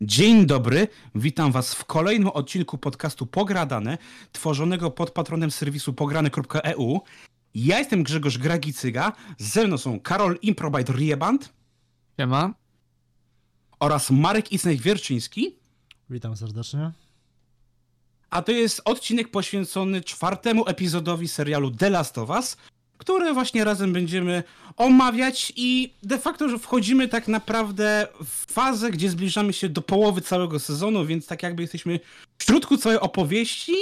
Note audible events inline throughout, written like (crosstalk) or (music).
Dzień dobry, witam Was w kolejnym odcinku podcastu Pogradane, tworzonego pod patronem serwisu pograne.eu. Ja jestem Grzegorz Gragicyga, ze mną są Karol Improbite Rieband. Siema. Oraz Marek Isnek-Wierczyński. Witam serdecznie. A to jest odcinek poświęcony czwartemu epizodowi serialu The Last of Us, które właśnie razem będziemy omawiać i de facto że wchodzimy tak naprawdę w fazę, gdzie zbliżamy się do połowy całego sezonu, więc tak jakby jesteśmy w środku całej opowieści,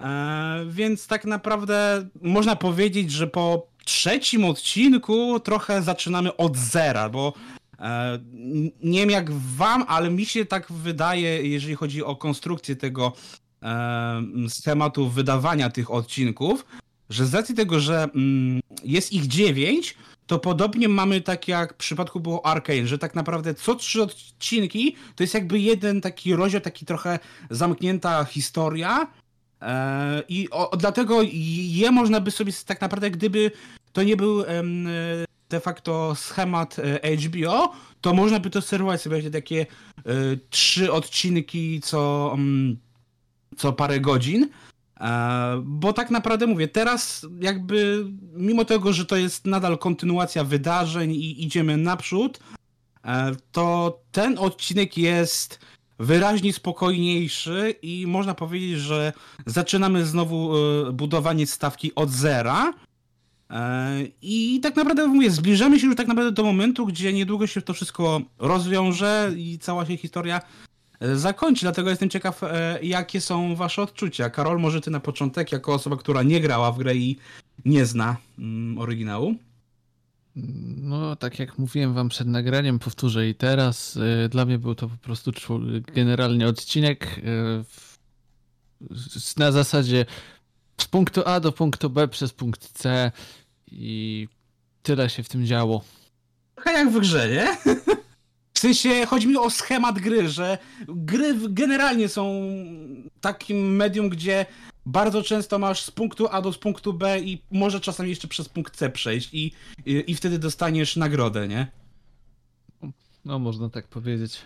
e, więc tak naprawdę można powiedzieć, że po trzecim odcinku trochę zaczynamy od zera, bo e, nie wiem jak wam, ale mi się tak wydaje, jeżeli chodzi o konstrukcję tego e, schematu wydawania tych odcinków, że z racji tego, że mm, jest ich dziewięć, to podobnie mamy tak jak w przypadku było Arkane, że tak naprawdę co trzy odcinki to jest jakby jeden taki rozdział, taki trochę zamknięta historia. E, I o, dlatego je można by sobie tak naprawdę, gdyby to nie był de facto schemat e, HBO, to można by to serwować sobie takie e, trzy odcinki co, mm, co parę godzin. E, bo tak naprawdę mówię, teraz jakby mimo tego, że to jest nadal kontynuacja wydarzeń i idziemy naprzód, e, to ten odcinek jest wyraźnie spokojniejszy i można powiedzieć, że zaczynamy znowu e, budowanie stawki od zera. I tak naprawdę mówię, zbliżamy się już tak naprawdę do momentu, gdzie niedługo się to wszystko rozwiąże i cała się historia zakończy. Dlatego jestem ciekaw, e, jakie są wasze odczucia. Karol, może ty na początek, jako osoba, która nie grała w grę i nie zna mm, oryginału. No, tak jak mówiłem wam przed nagraniem, powtórzę i teraz. E, dla mnie był to po prostu generalnie odcinek e, na zasadzie z punktu A do punktu B przez punkt C i tyle się w tym działo. Trochę jak w grze, nie? W sensie chodzi mi o schemat gry, że gry generalnie są takim medium, gdzie bardzo często masz z punktu A do z punktu B i może czasami jeszcze przez punkt C przejść i, i, i wtedy dostaniesz nagrodę, nie? No, można tak powiedzieć.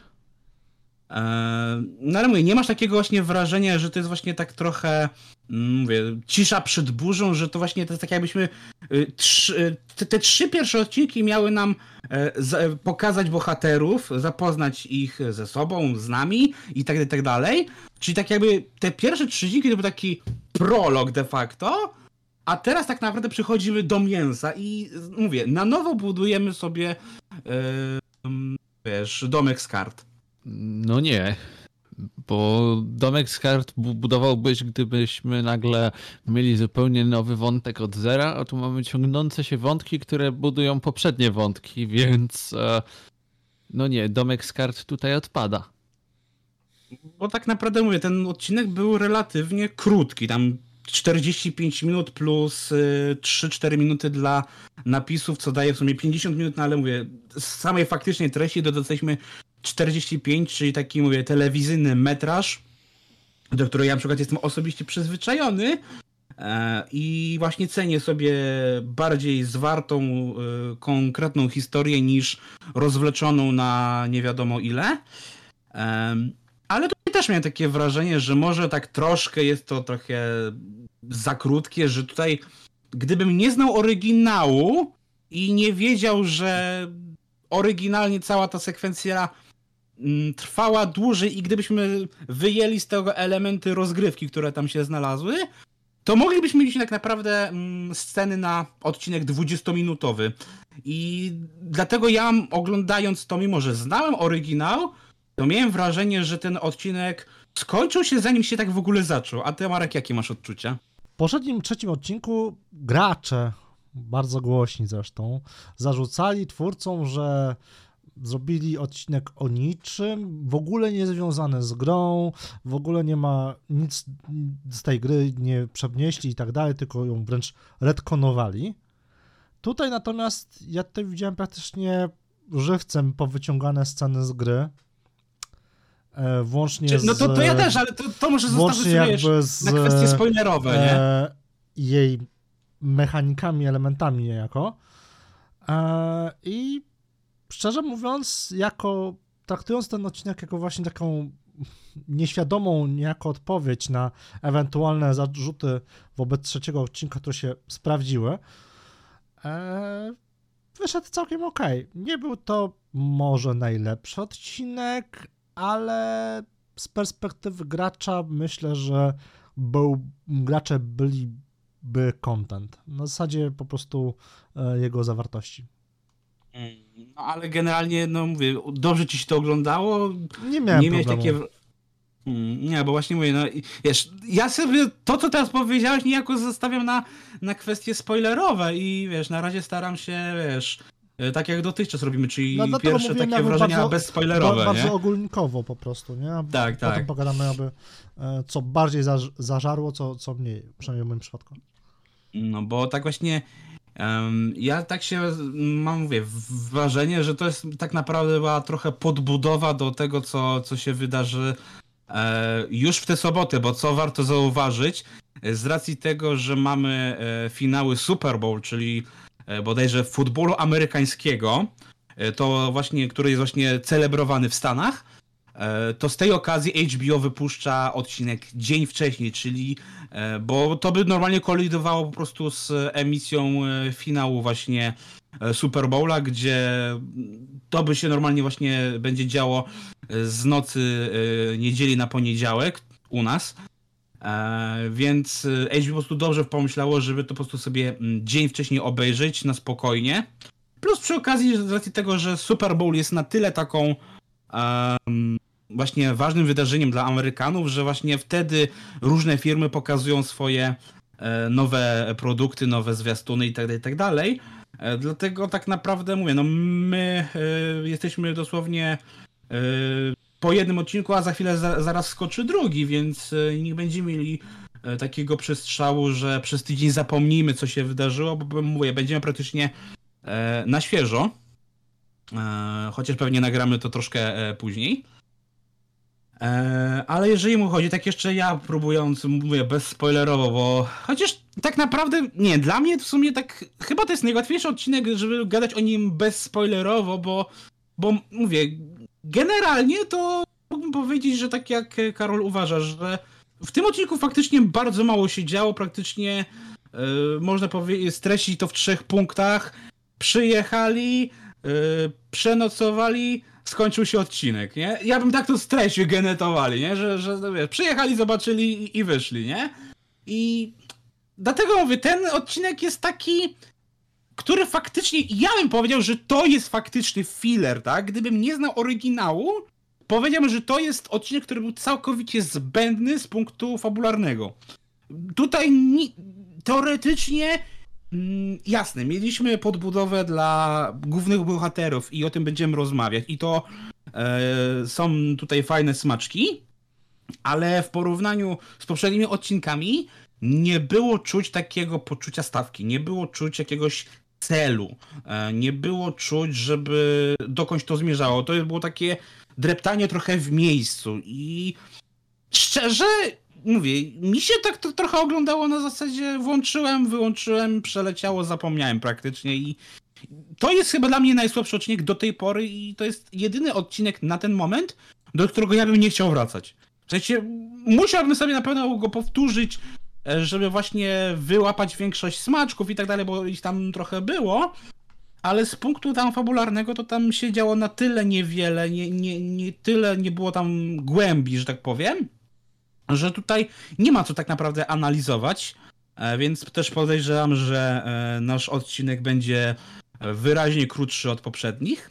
Eee, no ale mówię, nie masz takiego właśnie wrażenia, że to jest właśnie tak trochę, mm, mówię, cisza przed burzą, że to właśnie to jest tak jakbyśmy y, trzy, y, te, te, trzy pierwsze odcinki miały nam e, pokazać bohaterów, zapoznać ich ze sobą, z nami i tak, i tak dalej. Czyli tak jakby te pierwsze trzy odcinki to był taki prolog de facto, a teraz tak naprawdę przychodzimy do mięsa i mówię, na nowo budujemy sobie e, wiesz, domek z kart. No nie. Bo domek z kart budowałbyś, gdybyśmy nagle mieli zupełnie nowy wątek od zera, a tu mamy ciągnące się wątki, które budują poprzednie wątki, więc e, no nie, domek z kart tutaj odpada. Bo tak naprawdę mówię, ten odcinek był relatywnie krótki, tam 45 minut plus 3-4 y, minuty dla napisów, co daje w sumie 50 minut, no ale mówię, z samej faktycznej treści dodaliśmy 45, czyli taki, mówię, telewizyjny metraż, do którego ja na przykład jestem osobiście przyzwyczajony e, i właśnie cenię sobie bardziej zwartą, e, konkretną historię niż rozwleczoną na nie wiadomo ile. Ale tutaj też miałem takie wrażenie, że może tak troszkę jest to trochę za krótkie, że tutaj gdybym nie znał oryginału i nie wiedział, że oryginalnie cała ta sekwencja trwała dłużej i gdybyśmy wyjęli z tego elementy rozgrywki, które tam się znalazły, to moglibyśmy mieć tak naprawdę mm, sceny na odcinek 20-minutowy. I dlatego ja oglądając to, mimo że znałem oryginał, to miałem wrażenie, że ten odcinek skończył się zanim się tak w ogóle zaczął. A ty, Marek, jakie masz odczucia? W poprzednim trzecim odcinku gracze, bardzo głośni zresztą, zarzucali twórcom, że zrobili odcinek o niczym, w ogóle nie związany z grą, w ogóle nie ma nic z tej gry, nie przewnieśli i tak dalej, tylko ją wręcz retkonowali. Tutaj natomiast ja tutaj widziałem praktycznie żywcem powyciągane sceny z gry. E, włącznie z... No to, to ja też, ale to, to może zostawić jakby z, na kwestie spoilerowe, nie? E, jej mechanikami, elementami niejako. E, I szczerze mówiąc, jako traktując ten odcinek jako właśnie taką nieświadomą niejako odpowiedź na ewentualne zarzuty wobec trzeciego odcinka, które się sprawdziły, e, wyszedł całkiem ok. Nie był to może najlepszy odcinek, ale z perspektywy gracza myślę, że był, gracze byliby content. Na zasadzie po prostu e, jego zawartości. No ale generalnie, no mówię, dobrze ci się to oglądało? Nie miałem nie miałeś problemu. takie. Mm, Nie, bo właśnie mówię, no wiesz, ja sobie to, co teraz powiedziałeś, niejako zostawiam na, na kwestie spoilerowe i wiesz, na razie staram się, wiesz, e, tak jak dotychczas robimy, czyli No, pierwsze mówiłem takie wrażenia bardzo- bezspoilerowe, Ba- bardzo nie? ogólnikowo po prostu, nie? A Tak, Potem tak. pogadamy, aby e, co bardziej zaż- zażarło, co, co mniej, przynajmniej w moim przypadku. No bo tak właśnie ja tak się mam, mówię, wrażenie, że to jest tak naprawdę była trochę podbudowa do tego, co, co się wydarzy e, już w tę sobotę, bo co warto zauważyć, e, z racji tego, że mamy e, finały Super Bowl, czyli bodajże futbolu amerykańskiego, to właśnie, który jest właśnie celebrowany w Stanach, to z tej okazji HBO wypuszcza odcinek dzień wcześniej, czyli Bo to by normalnie kolidowało po prostu z emisją e, finału właśnie e, Super Bowla, gdzie to by się normalnie właśnie będzie działo e, z nocy e, niedzieli na poniedziałek u nas. E, Więc e, HBO po prostu dobrze pomyślało, żeby to po prostu sobie mm, dzień wcześniej obejrzeć na spokojnie. Plus przy okazji z racji tego, że Super Bowl jest na tyle taką em, właśnie ważnym wydarzeniem dla Amerykanów, że właśnie wtedy różne firmy pokazują swoje e, nowe produkty, nowe zwiastuny i tak dalej, i tak. E, Dlatego tak naprawdę mówię, no my e, jesteśmy dosłownie po jednym odcinku, a za chwilę za, zaraz skoczy drugi, więc nie będziemy mieli takiego przestrzału, że przez tydzień zapomnimy, co się wydarzyło, bo mówię, będziemy praktycznie na świeżo. Chociaż pewnie nagramy to troszkę później. E, ale jeżeli mu chodzi, tak jeszcze ja próbując, mówię bezspoilerowo, bo chociaż tak naprawdę, nie, dla mnie w sumie tak, chyba to jest najłatwiejszy odcinek, żeby gadać o nim bezspoilerowo, bo, bo mówię, generalnie to mógłbym powiedzieć, że tak jak Karol uważa, że w tym odcinku faktycznie bardzo mało się działo, praktycznie e, można powiedzieć, streścić to w trzech punktach. Przyjechali, e, przenocowali, skończył się odcinek, nie? Ja bym tak to streścił, genetowali, nie? Że, że no wiesz, przyjechali, zobaczyli i, i wyszli, nie? I dlatego mówię, ten odcinek jest taki, który faktycznie, ja bym powiedział, że to jest faktyczny filler, tak? Gdybym nie znał oryginału, powiedziałbym, że to jest odcinek, który był całkowicie zbędny z punktu fabularnego. Tutaj ni- teoretycznie jasne, mieliśmy podbudowę dla głównych bohaterów i o tym będziemy rozmawiać i to e, są tutaj fajne smaczki, ale w porównaniu z poprzednimi odcinkami nie było czuć takiego poczucia stawki, nie było czuć jakiegoś celu, e, nie było czuć, żeby dokądś to zmierzało. To było takie dreptanie trochę w miejscu i szczerze mówię, mi się tak to trochę oglądało na zasadzie włączyłem, wyłączyłem, przeleciało, zapomniałem praktycznie i to jest chyba dla mnie najsłabszy odcinek do tej pory i to jest jedyny odcinek na ten moment, do którego ja bym nie chciał wracać. W sensie musiałbym sobie na pewno go powtórzyć, żeby właśnie wyłapać większość smaczków i tak dalej, bo ich tam trochę było, ale z punktu tam fabularnego to tam się działo na tyle niewiele, nie, nie, nie tyle nie było tam głębi, że tak powiem, że tutaj nie ma co tak naprawdę analizować, e, więc też podejrzewam, że e, nasz odcinek będzie wyraźnie krótszy od poprzednich.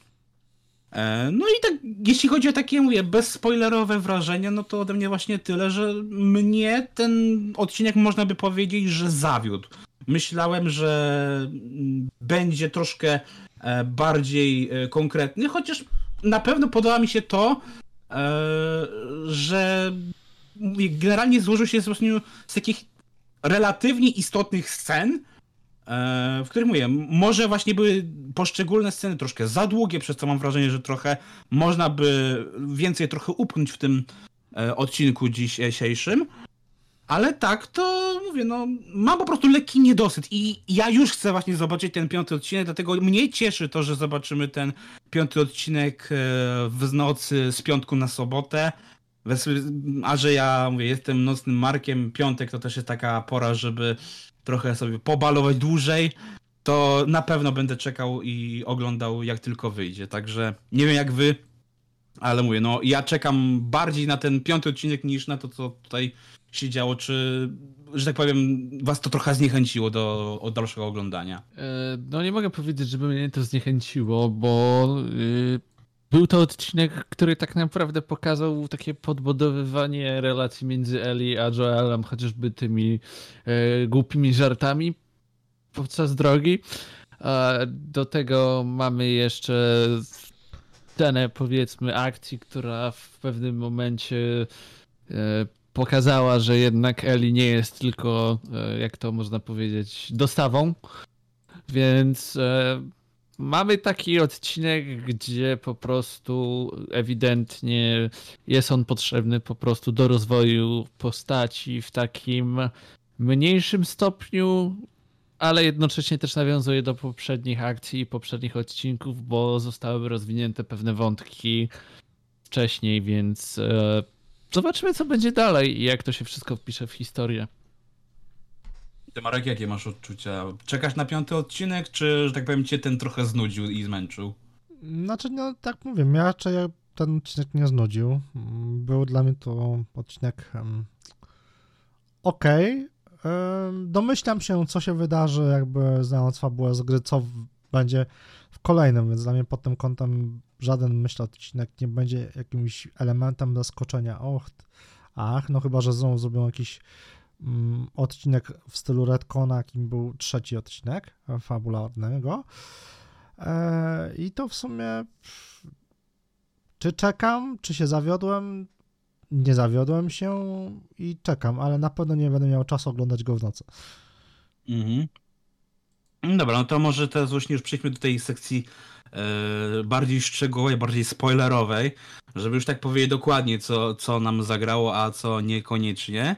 E, No i tak, jeśli chodzi o takie, mówię, bezspoilerowe wrażenia, no to ode mnie właśnie tyle, że mnie ten odcinek można by powiedzieć, że zawiódł. Myślałem, że mm, będzie troszkę bardziej konkretny, chociaż na pewno podoba mi się to, że mówię, generalnie złożył się z, z takich relatywnie istotnych scen, e, w których mówię, może właśnie były poszczególne sceny troszkę za długie, przez co mam wrażenie, że trochę można by więcej trochę upchnąć w tym e, odcinku dzisiejszym. Ale tak, to mówię, no mam po prostu lekki niedosyt i ja już chcę właśnie zobaczyć ten piąty odcinek, dlatego mnie cieszy to, że zobaczymy ten piąty odcinek e, w nocy z piątku na sobotę. A że ja mówię, jestem nocnym markiem, piątek to też jest taka pora, żeby trochę sobie pobalować dłużej, to na pewno będę czekał i oglądał jak tylko wyjdzie. Także nie wiem jak wy, ale mówię, no ja czekam bardziej na ten piąty odcinek niż na to, co tutaj się działo. Czy, że tak powiem, was to trochę zniechęciło do, do dalszego oglądania? E, no nie mogę powiedzieć, żeby mnie to zniechęciło, bo y, był to odcinek, który tak naprawdę pokazał takie podbudowywanie relacji między Ellie a Joelem, chociażby tymi e, głupimi żartami podczas drogi. Do tego mamy jeszcze scenę, powiedzmy, akcji, która w pewnym momencie e, pokazała, że jednak Ellie nie jest tylko, e, jak to można powiedzieć, dostawą. Więc e, mamy taki odcinek, gdzie po prostu ewidentnie jest on potrzebny po prostu do rozwoju postaci w takim mniejszym stopniu, ale jednocześnie też nawiązuje do poprzednich akcji i poprzednich odcinków, bo zostały rozwinięte pewne wątki wcześniej, więc e, zobaczymy, co będzie dalej i jak to się wszystko wpisze w historię. Ty Marek, jakie masz odczucia? Czekasz na piąty odcinek, czy, że tak powiem, cię ten trochę znudził i zmęczył? Znaczy, no tak mówię, mnie raczej ten odcinek nie znudził. Był dla mnie to odcinek um, ok. Um, domyślam się, co się wydarzy, jakby znając fabułę z gry, co będzie w kolejnym, więc dla mnie pod tym kątem żaden, myślę, odcinek nie będzie jakimś elementem zaskoczenia. Och, ach, no chyba, że znowu zrobią jakiś odcinek w stylu Redcona, jakim był trzeci odcinek fabularnego. E, I to w sumie czy czekam, czy się zawiodłem? Nie zawiodłem się i czekam, ale na pewno nie będę miał czasu oglądać go w nocy. Mhm. Dobra, no to może teraz właśnie już przejdźmy do tej sekcji e, bardziej szczegółowej, bardziej spoilerowej, żeby już tak powiedzieć dokładnie, co, co nam zagrało, a co niekoniecznie.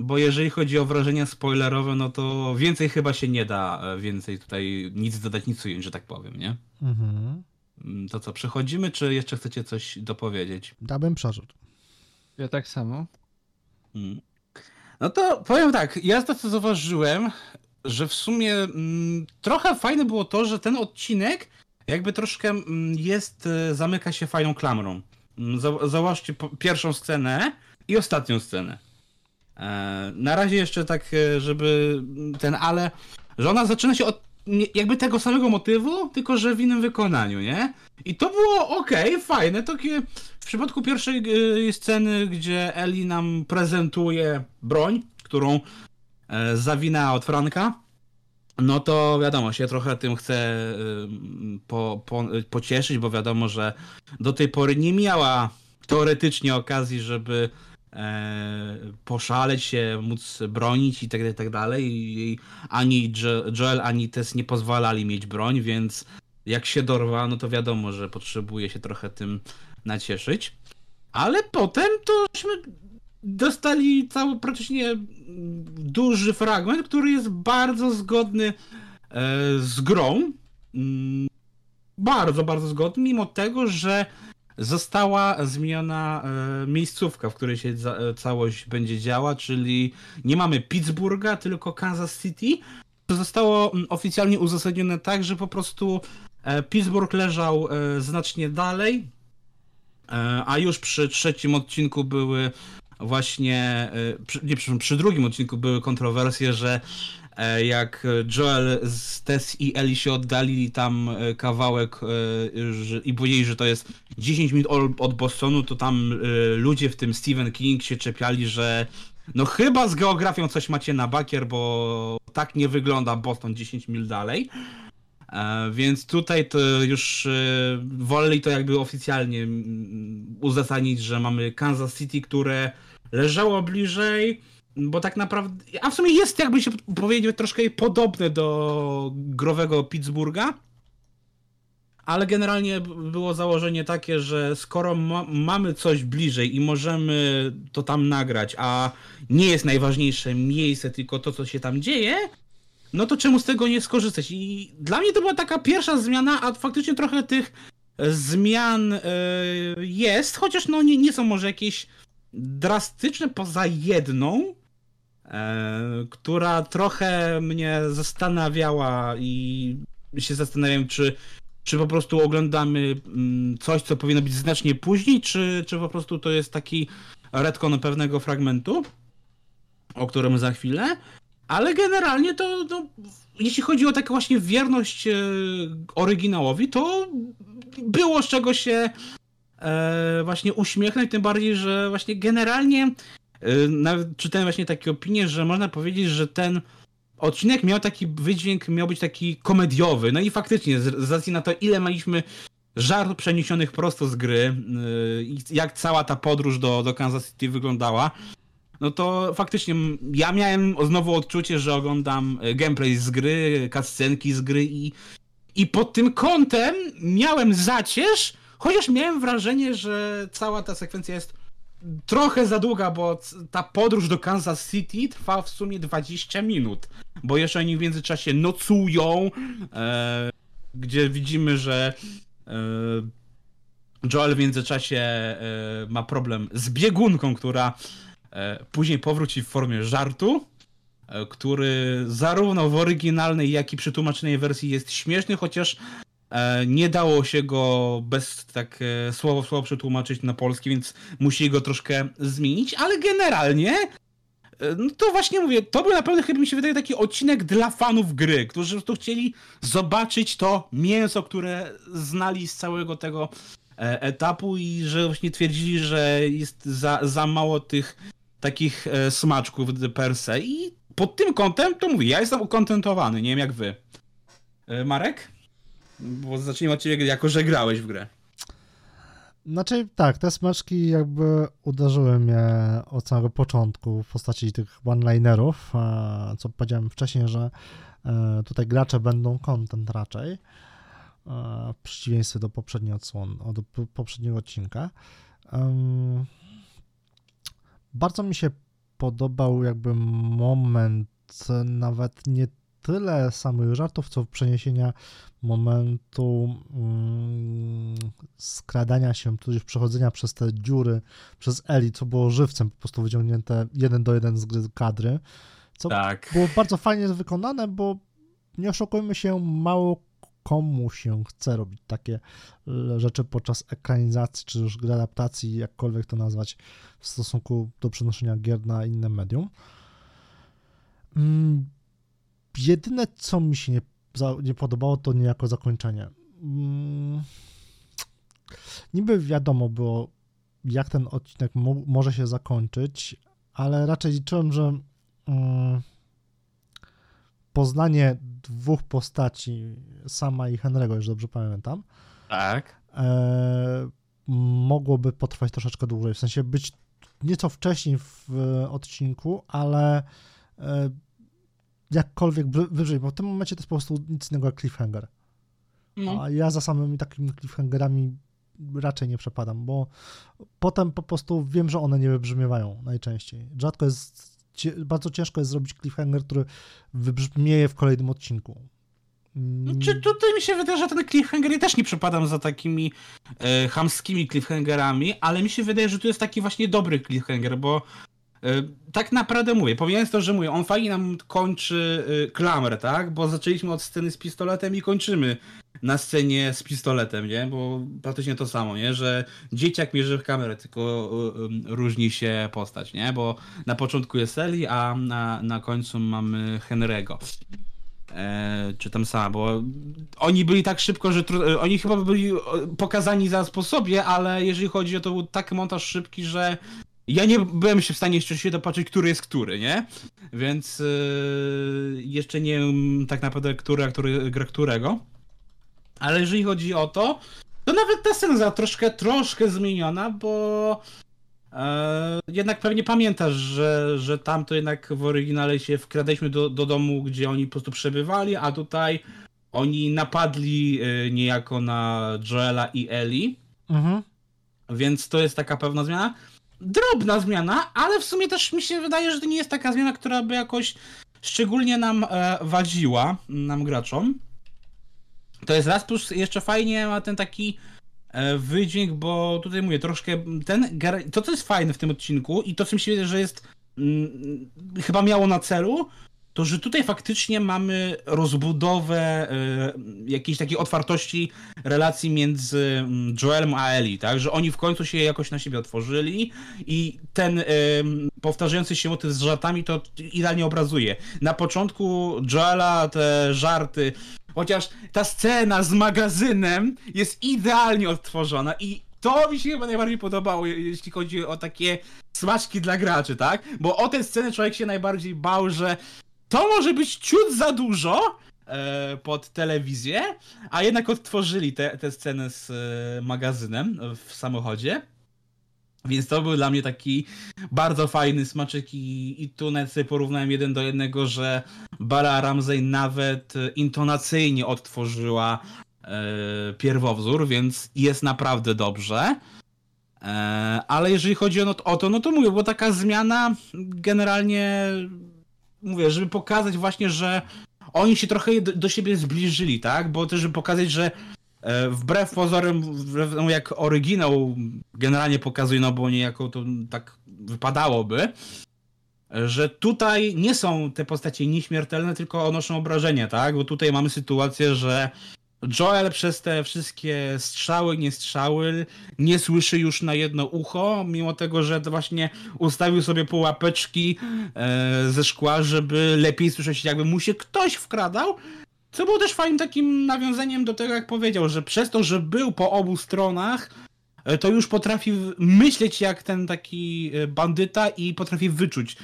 Bo jeżeli chodzi o wrażenia spoilerowe, no to więcej chyba się nie da, e, więcej tutaj nic dodać, nic ująć, że tak powiem, nie? Mhm. Mm, to co, przechodzimy, czy jeszcze chcecie coś dopowiedzieć? Dałbym przerzut. Ja tak samo. Hmm. No to powiem tak, ja to co zauważyłem, że w sumie mm, trochę fajne było to, że ten odcinek jakby troszkę mm, jest, e, zamyka się fajną klamrą. Mm, zauważcie pierwszą scenę i ostatnią scenę. E, na razie jeszcze tak, e, żeby ten ale, że ona zaczyna się od jakby tego samego motywu, tylko że w innym wykonaniu, nie? I to było ok, fajne. Takie w przypadku pierwszej e, sceny, gdzie Eli nam prezentuje broń, którą zawinęła od Franka, no to wiadomo, się trochę tym chcę po, po, pocieszyć, bo wiadomo, że do tej pory nie miała teoretycznie okazji, żeby poszaleć się, móc bronić i tak, i tak dalej. I ani Joel, ani Tess nie pozwalali mieć broń, więc jak się dorwa, no to wiadomo, że potrzebuje się trochę tym nacieszyć. Ale potem tośmy dostali cały praktycznie duży fragment, który jest bardzo zgodny e, z grą. Mm, bardzo, bardzo zgodny, mimo tego, że została zmieniona e, miejscówka, w której się e, całość będzie działa, czyli nie mamy Pittsburgha, tylko Kansas City. To zostało mm, oficjalnie uzasadnione tak, że po prostu e, Pittsburgh leżał znacznie dalej, a już przy trzecim odcinku były właśnie, nie, przy, przy drugim odcinku były kontrowersje, że jak Joel z Tess i Eli się oddalili tam e, kawałek e, i powiedzieli, że to jest 10 minut od Bostonu, to tam ludzie, w tym Stephen King się czepiali, że no chyba z geografią coś macie na bakier, bo tak nie wygląda Boston 10 mil dalej. Więc tutaj to już woleli to jakby oficjalnie uzasadnić, że mamy Kansas City, które leżało bliżej, bo tak naprawdę, a w sumie jest jakby się powiedzieć troszkę podobne do growego Pittsburgha, ale generalnie było założenie takie, że skoro ma, mamy coś bliżej i możemy to tam nagrać, a nie jest najważniejsze miejsce, tylko to, co się tam dzieje, no to czemu z tego nie skorzystać? I dla mnie to była taka pierwsza zmiana, a faktycznie trochę tych zmian y, jest, chociaż no nie, nie są może jakieś drastyczne poza jedną, e, która trochę mnie zastanawiała i się zastanawiam, czy, czy po prostu oglądamy mm, coś, co powinno być znacznie później, czy, czy po prostu to jest taki retcon pewnego fragmentu, o którym za chwilę. Ale generalnie to, to jeśli chodzi o taką właśnie wierność e, oryginałowi, to było z czego się e, właśnie uśmiechnąć, tym bardziej, że właśnie generalnie e, nawet czytałem właśnie takie opinie, że można powiedzieć, że ten odcinek miał taki wydźwięk, miał być taki komediowy. No i faktycznie, z, racji na to, ile mieliśmy żartów przeniesionych prosto z gry, i jak cała ta podróż do, do Kansas City wyglądała, no to faktycznie ja miałem znowu odczucie, że oglądam gameplay z gry, cutscenki z gry i, i pod tym kątem miałem zacierz, chociaż miałem wrażenie, że cała ta sekwencja jest trochę za długa, bo ta podróż do Kansas City trwa w sumie 20 minut, bo jeszcze oni w międzyczasie nocują, e, gdzie widzimy, że e, Joel w międzyczasie e, ma problem z biegunką, która e, później powróci w formie żartu, e, który zarówno w oryginalnej, jak i przetłumaczonej wersji jest śmieszny, chociaż nie dało się go bez tak e, słowo w słowo przetłumaczyć na polski, więc musi go troszkę zmienić, ale generalnie e, no to właśnie mówię, to był naprawdę chyba mi się wydaje taki odcinek dla fanów gry, którzy tu chcieli zobaczyć to mięso, które znali z całego tego etapu i że właśnie twierdzili, że jest za, za mało tych takich smaczków per se i pod tym kątem to mówię, ja jestem ukontentowany, nie wiem jak wy. Marek? Bo zacznijmy od ciebie, jako że grałeś w grę. Znaczy tak, te smaczki jakby uderzyły mnie od samego początku w postaci tych one-linerów, co powiedziałem wcześniej, że e, tutaj gracze będą content raczej, e, w przeciwieństwie do poprzedniej odsłony, do poprzedniego odcinka. Bardzo mi się podobał jakby moment nawet nie tyle samych żartów, co przeniesienia momentu mm, skradania się, tudzież przechodzenia przez te dziury, przez Eli, co było żywcem, po prostu wyciągnięte jeden do jeden z gry kadry, co tak. było bardzo fajnie wykonane, bo nie oszukujmy się, mało komu się chce robić takie e, rzeczy podczas ekranizacji, czy już adaptacji, jakkolwiek to nazwać, w stosunku do przenoszenia gier na inne medium. Jedyne, co mi się nie, nie podobało, to niejako zakończenie. Mm, niby wiadomo było, jak ten odcinek może się zakończyć, ale raczej liczyłem, że mm, poznanie dwóch postaci, sama i Henry'ego, już dobrze pamiętam, tak. E, mogłoby potrwać troszeczkę dłużej, w sensie być nieco wcześniej w odcinku, ale e, jakkolwiek wyżej, bo w tym momencie to jest po prostu nic innego jak cliffhanger. No. A ja za samymi takimi cliffhangerami raczej nie przepadam, bo potem po prostu wiem, że one nie wybrzmiewają najczęściej. Rzadko jest, bardzo ciężko jest zrobić cliffhanger, który wybrzmieje w kolejnym odcinku. No, czy tutaj mi się wydaje, że ten cliffhanger, ja też nie przepadam za takimi e, hamskimi cliffhangerami, ale mi się wydaje, że tu jest taki właśnie dobry cliffhanger, bo tak naprawdę mówię, pomijając to, że mówię, on fajnie nam kończy e, klamrę, tak? Bo zaczęliśmy od sceny z pistoletem i kończymy na scenie z pistoletem, nie? Bo praktycznie to samo, nie? Że dzieciak mierzy w kamerę, tylko e, różni się postać, nie? Bo na początku jest Eli, a na, na końcu mamy Henry'ego. E, czy tam sama, bo oni byli tak szybko, że oni chyba byli pokazani za po sobie, ale jeżeli chodzi o to, był tak montaż szybki, że ja nie byłem się w stanie jeszcze się dopatrzeć, który jest który, nie? Więc yy, jeszcze nie wiem tak naprawdę, który, a który gra którego. Ale jeżeli chodzi o to, to nawet ta scena troszkę, troszkę zmieniona, bo e, jednak pewnie pamiętasz, że, że tam to jednak w oryginale się wkradaliśmy do, do domu, gdzie oni po prostu przebywali, a tutaj oni napadli e, niejako na Joela i Eli, Mhm. więc to jest taka pewna zmiana. Drobna zmiana, ale w sumie też mi się wydaje, że to nie jest taka zmiana, która by jakoś szczególnie nam e, wadziła, nam graczom. To jest raz, plus jeszcze fajnie ma ten taki e, wydźwięk, bo tutaj mówię, troszkę ten, to co jest fajne w tym odcinku i to mi się wydaje, że jest mm, chyba miało na celu, to że tutaj faktycznie mamy rozbudowę e, jakiejś takiej otwartości relacji między mm, Joelem a Ellie, tak? Że oni w końcu się jakoś na siebie otworzyli i ten em, powtarzający się motyw z żartami to idealnie obrazuje. Na początku Joela te żarty, chociaż ta scena z magazynem jest idealnie odtworzona i to mi się chyba najbardziej podobało, je- jeśli chodzi o takie smaczki dla graczy, tak? Bo o tę scenę człowiek się najbardziej bał, że to może być ciut za dużo e, pod telewizję, a jednak odtworzyli tę te, scenę z e, magazynem w samochodzie. Więc to był dla mnie taki bardzo fajny smaczek i, i tu nawet sobie porównałem jeden do jednego, że Bara Ramsey nawet intonacyjnie odtworzyła e, pierwowzór, więc jest naprawdę dobrze. E, ale jeżeli chodzi o, o to, no to mówię, bo taka zmiana generalnie mówię, żeby pokazać właśnie, że oni się trochę do, siebie zbliżyli, tak? Bo też żeby pokazać, że e, wbrew temu jak oryginał generalnie pokazuje, no bo niejako to tak wypadałoby, że tutaj nie są te postacie nieśmiertelne, tylko noszą obrażenia, tak? Bo tutaj mamy sytuację, że Joel przez te wszystkie strzały, nie strzały, nie słyszy już na jedno ucho, mimo tego, że właśnie ustawił sobie pułapeczki e, ze szkła, żeby lepiej słyszeć, jakby mu się ktoś wkradał. Co było też fajnym takim nawiązaniem do tego, jak powiedział, że przez to, że był po obu stronach, e, to już potrafi myśleć jak ten taki e, bandyta i potrafi wyczuć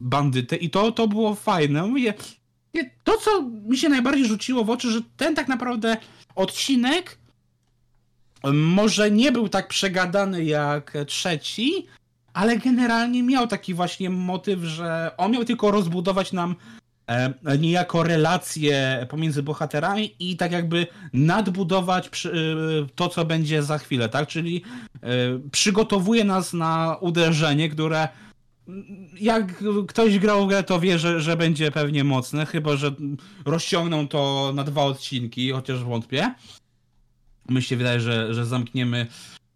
bandytę. I to, to było fajne. Mówię, to, co mi się najbardziej rzuciło w oczy, że ten tak naprawdę odcinek może nie był tak przegadany jak trzeci, ale generalnie miał taki właśnie motyw, że on miał tylko rozbudować nam e, niejako relacje pomiędzy bohaterami i tak jakby nadbudować przy, e, to, co będzie za chwilę, tak? Czyli e, przygotowuje nas na uderzenie, które jak ktoś grał grę, to wie, że, że będzie pewnie mocne, chyba że rozciągną to na dwa odcinki, chociaż wątpię. Mi się wydaje, że, że zamkniemy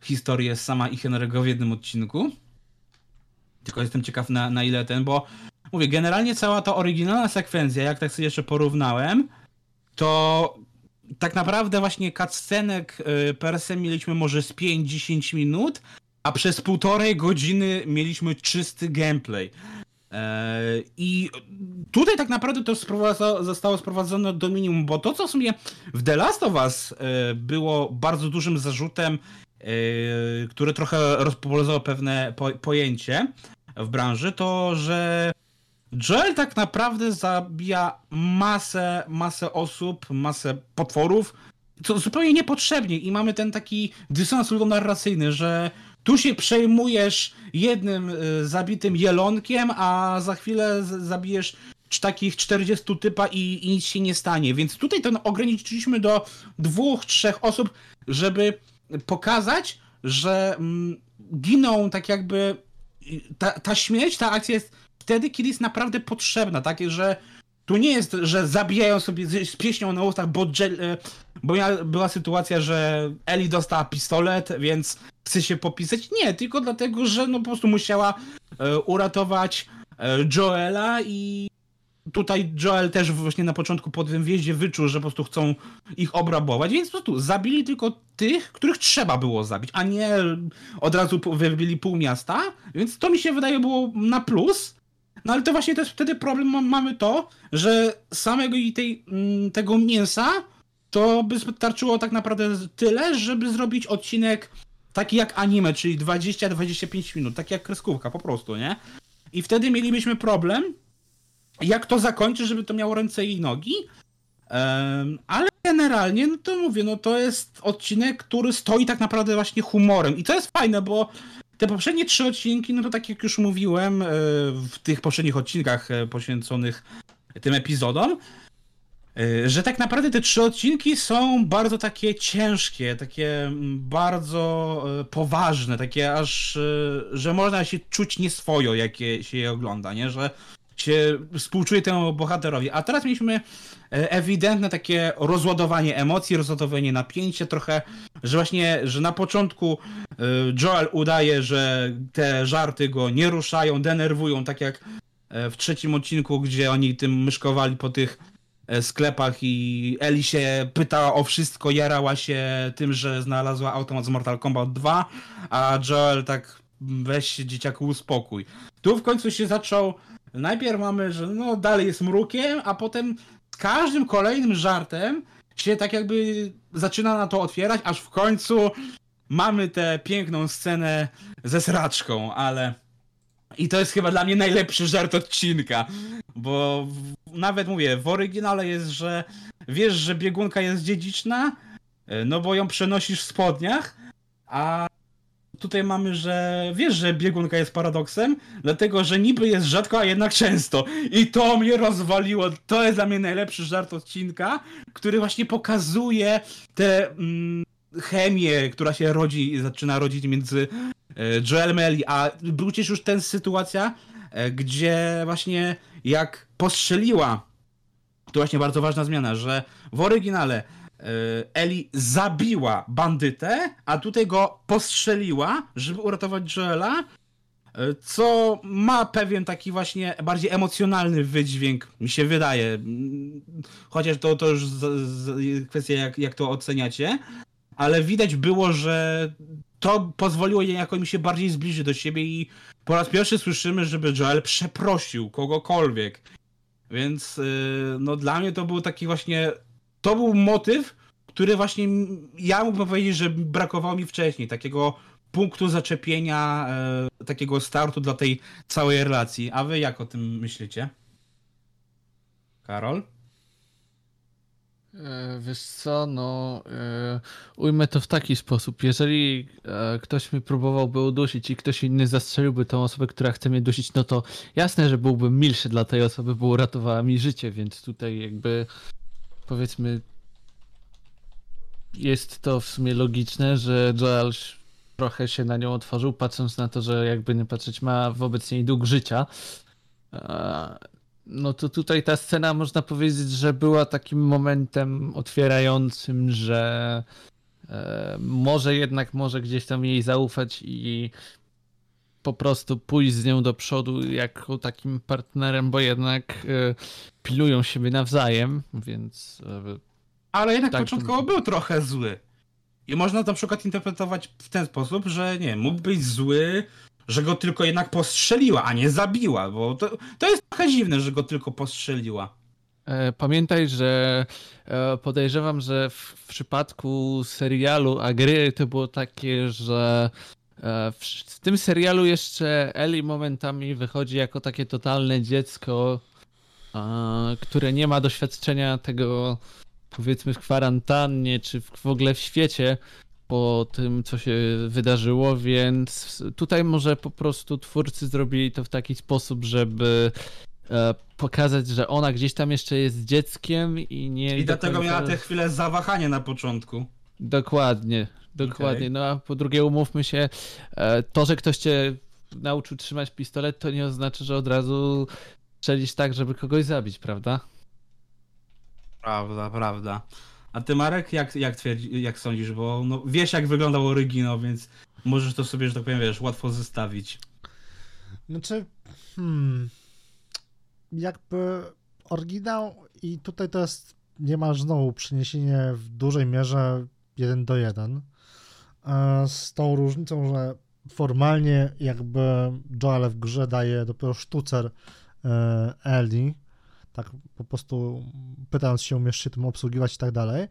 historię sama i Henry'ego w jednym odcinku. Tylko jestem ciekaw na, na ile ten, bo mówię, generalnie cała ta oryginalna sekwencja, jak tak sobie jeszcze porównałem, to tak naprawdę właśnie cutscenek y, per se mieliśmy może z 5-10 minut, a przez półtorej godziny mieliśmy czysty gameplay. Eee, I tutaj tak naprawdę to zostało sprowadzone do minimum, bo to, co w sumie w The Last of Us e, było bardzo dużym zarzutem, e, które trochę rozpopularyzowało pewne po, pojęcie w branży, to że Joel tak naprawdę zabija masę, masę osób, masę potworów, co zupełnie niepotrzebnie i mamy ten taki dysonans narracyjny, że tu się przejmujesz jednym y, zabitym jelonkiem, a za chwilę zabijesz takich 40 typa i, i nic się nie stanie. Więc tutaj to ograniczyliśmy do dwóch, trzech osób, żeby pokazać, że mm, giną tak jakby y, ta, ta śmierć, ta akcja jest wtedy, kiedy jest naprawdę potrzebna, takie, że tu nie jest, że zabijają sobie z, pieśnią na ustach, bo, e, bo ja, była sytuacja, że Eli dostała pistolet, więc chce się popisać. Nie, tylko dlatego, że no po prostu musiała e, uratować e, Joela i tutaj Joel też właśnie na początku po tym wjeździe wyczuł, że po prostu chcą ich obrabować, więc po prostu zabili tylko tych, których trzeba było zabić, a nie od razu wybili pół miasta, więc to mi się wydaje było na plus. No ale to właśnie też wtedy problem ma- mamy to, że samego i tej, mm, tego mięsa to by starczyło tak naprawdę tyle, żeby zrobić odcinek taki jak anime, czyli 20-25 minut, tak jak kreskówka po prostu, nie? I wtedy mielibyśmy problem, jak to zakończyć, żeby to miało ręce i nogi. Em, ale generalnie, no to mówię, no to jest odcinek, który stoi tak naprawdę właśnie humorem. I to jest fajne, bo te poprzednie trzy odcinki, no to tak jak już mówiłem e, w tych poprzednich odcinkach e, poświęconych tym epizodom, y, że tak naprawdę te trzy odcinki są bardzo takie ciężkie, takie mm, bardzo poważne, takie aż, że można się czuć nieswojo, jak się je ogląda, nie? Że się współczuje temu bohaterowi. A teraz mieliśmy e, ewidentne takie rozładowanie emocji, rozładowanie napięcia trochę, że właśnie, że na początku e, Joel udaje, że te żarty go nie ruszają, denerwują, tak jak e, w trzecim odcinku, gdzie oni tym myszkowali po tych sklepach i Eli się pytała o wszystko, jarała się tym, że znalazła automat z Mortal Kombat 2, a Joel tak weź dzieciaku uspokój. Tu w końcu się zaczął najpierw mamy, że no dalej jest mrukiem, a potem z każdym kolejnym żartem się tak jakby zaczyna na to otwierać, aż w końcu mamy tę piękną scenę ze sraczką, ale... I to jest chyba dla mnie najlepszy żart odcinka, bo nawet mówię, w oryginale jest, że wiesz, że biegunka jest dziedziczna, no bo ją przenosisz w spodniach, a tutaj mamy, że wiesz, że biegunka jest paradoksem, dlatego że niby jest rzadko, a jednak często. I to mnie rozwaliło. To jest dla mnie najlepszy żart odcinka, który właśnie pokazuje tę mm, chemię, która się rodzi, zaczyna rodzić między e, Joel Melly, a był już ten sytuacja, e, gdzie właśnie jak postrzeliła, to właśnie bardzo ważna zmiana, że w oryginale Eli zabiła bandytę, a tutaj go postrzeliła, żeby uratować Joela, e, co ma pewien taki właśnie bardziej emocjonalny wydźwięk, mi się wydaje. Mm, chociaż to, to już z, z, kwestia, jak, jak to oceniacie, ale widać było, że to pozwoliło jej jakoś się bardziej zbliżyć do siebie i po raz pierwszy słyszymy, żeby Joel przeprosił kogokolwiek. Więc y, no dla mnie to był taki właśnie to był motyw, który właśnie ja mógłbym powiedzieć, że brakowało mi wcześniej, takiego punktu zaczepienia, e, takiego startu dla tej całej relacji. A wy jak o tym myślicie? Karol? E, wiesz co, no e, ujmę to w taki sposób. Jeżeli e, ktoś mi próbowałby udusić i ktoś inny zastrzeliłby tą osobę, która chce mnie dusić, no to jasne, że byłbym milszy dla tej osoby, bo uratowała mi życie, więc tutaj jakby powiedzmy jest to w sumie logiczne, że Joel trochę się na nią otworzył, patrząc na to, że jakby nie patrzeć ma wobec niej dług życia. No to tutaj ta scena można powiedzieć, że była takim momentem otwierającym, że e, może jednak może gdzieś tam jej zaufać i po prostu pójść z nią do przodu jako takim partnerem, bo jednak e, pilują siebie nawzajem, więc e, ale jednak tak, początkowo był trochę zły. I można na przykład interpretować w ten sposób, że nie, mógł być zły, że go tylko jednak postrzeliła, a nie zabiła, bo to, to jest trochę dziwne, że go tylko postrzeliła. E, pamiętaj, że e, podejrzewam, że w, przypadku serialu, a gry to było takie, że w, w tym serialu jeszcze Eli momentami wychodzi jako takie totalne dziecko, które nie ma doświadczenia tego powiedzmy w kwarantannie, czy w ogóle w świecie po tym, co się wydarzyło, więc tutaj może po prostu twórcy zrobili to w taki sposób, żeby e, pokazać, że ona gdzieś tam jeszcze jest dzieckiem i nie... I dlatego końca... miała te chwilę zawahania na początku. Dokładnie, dokładnie. Okay. No a po drugie umówmy się, e, to, że ktoś cię nauczył trzymać pistolet, to nie oznacza, że od razu strzelisz tak, żeby kogoś zabić, prawda? Prawda, prawda. A ty Marek, jak, jak, twierdzi, jak sądzisz, bo no, wiesz jak wyglądał oryginał, więc możesz to sobie, że tak powiem, wiesz, łatwo zestawić. Znaczy, hmm, jakby oryginał i tutaj to jest niemal znowu przeniesienie w dużej mierze jeden do jeden. Z tą różnicą, że formalnie jakby Joel w grze daje dopiero sztucer e, Ellie, tak po prostu pytając się, umiesz się tym obsługiwać i tak dalej.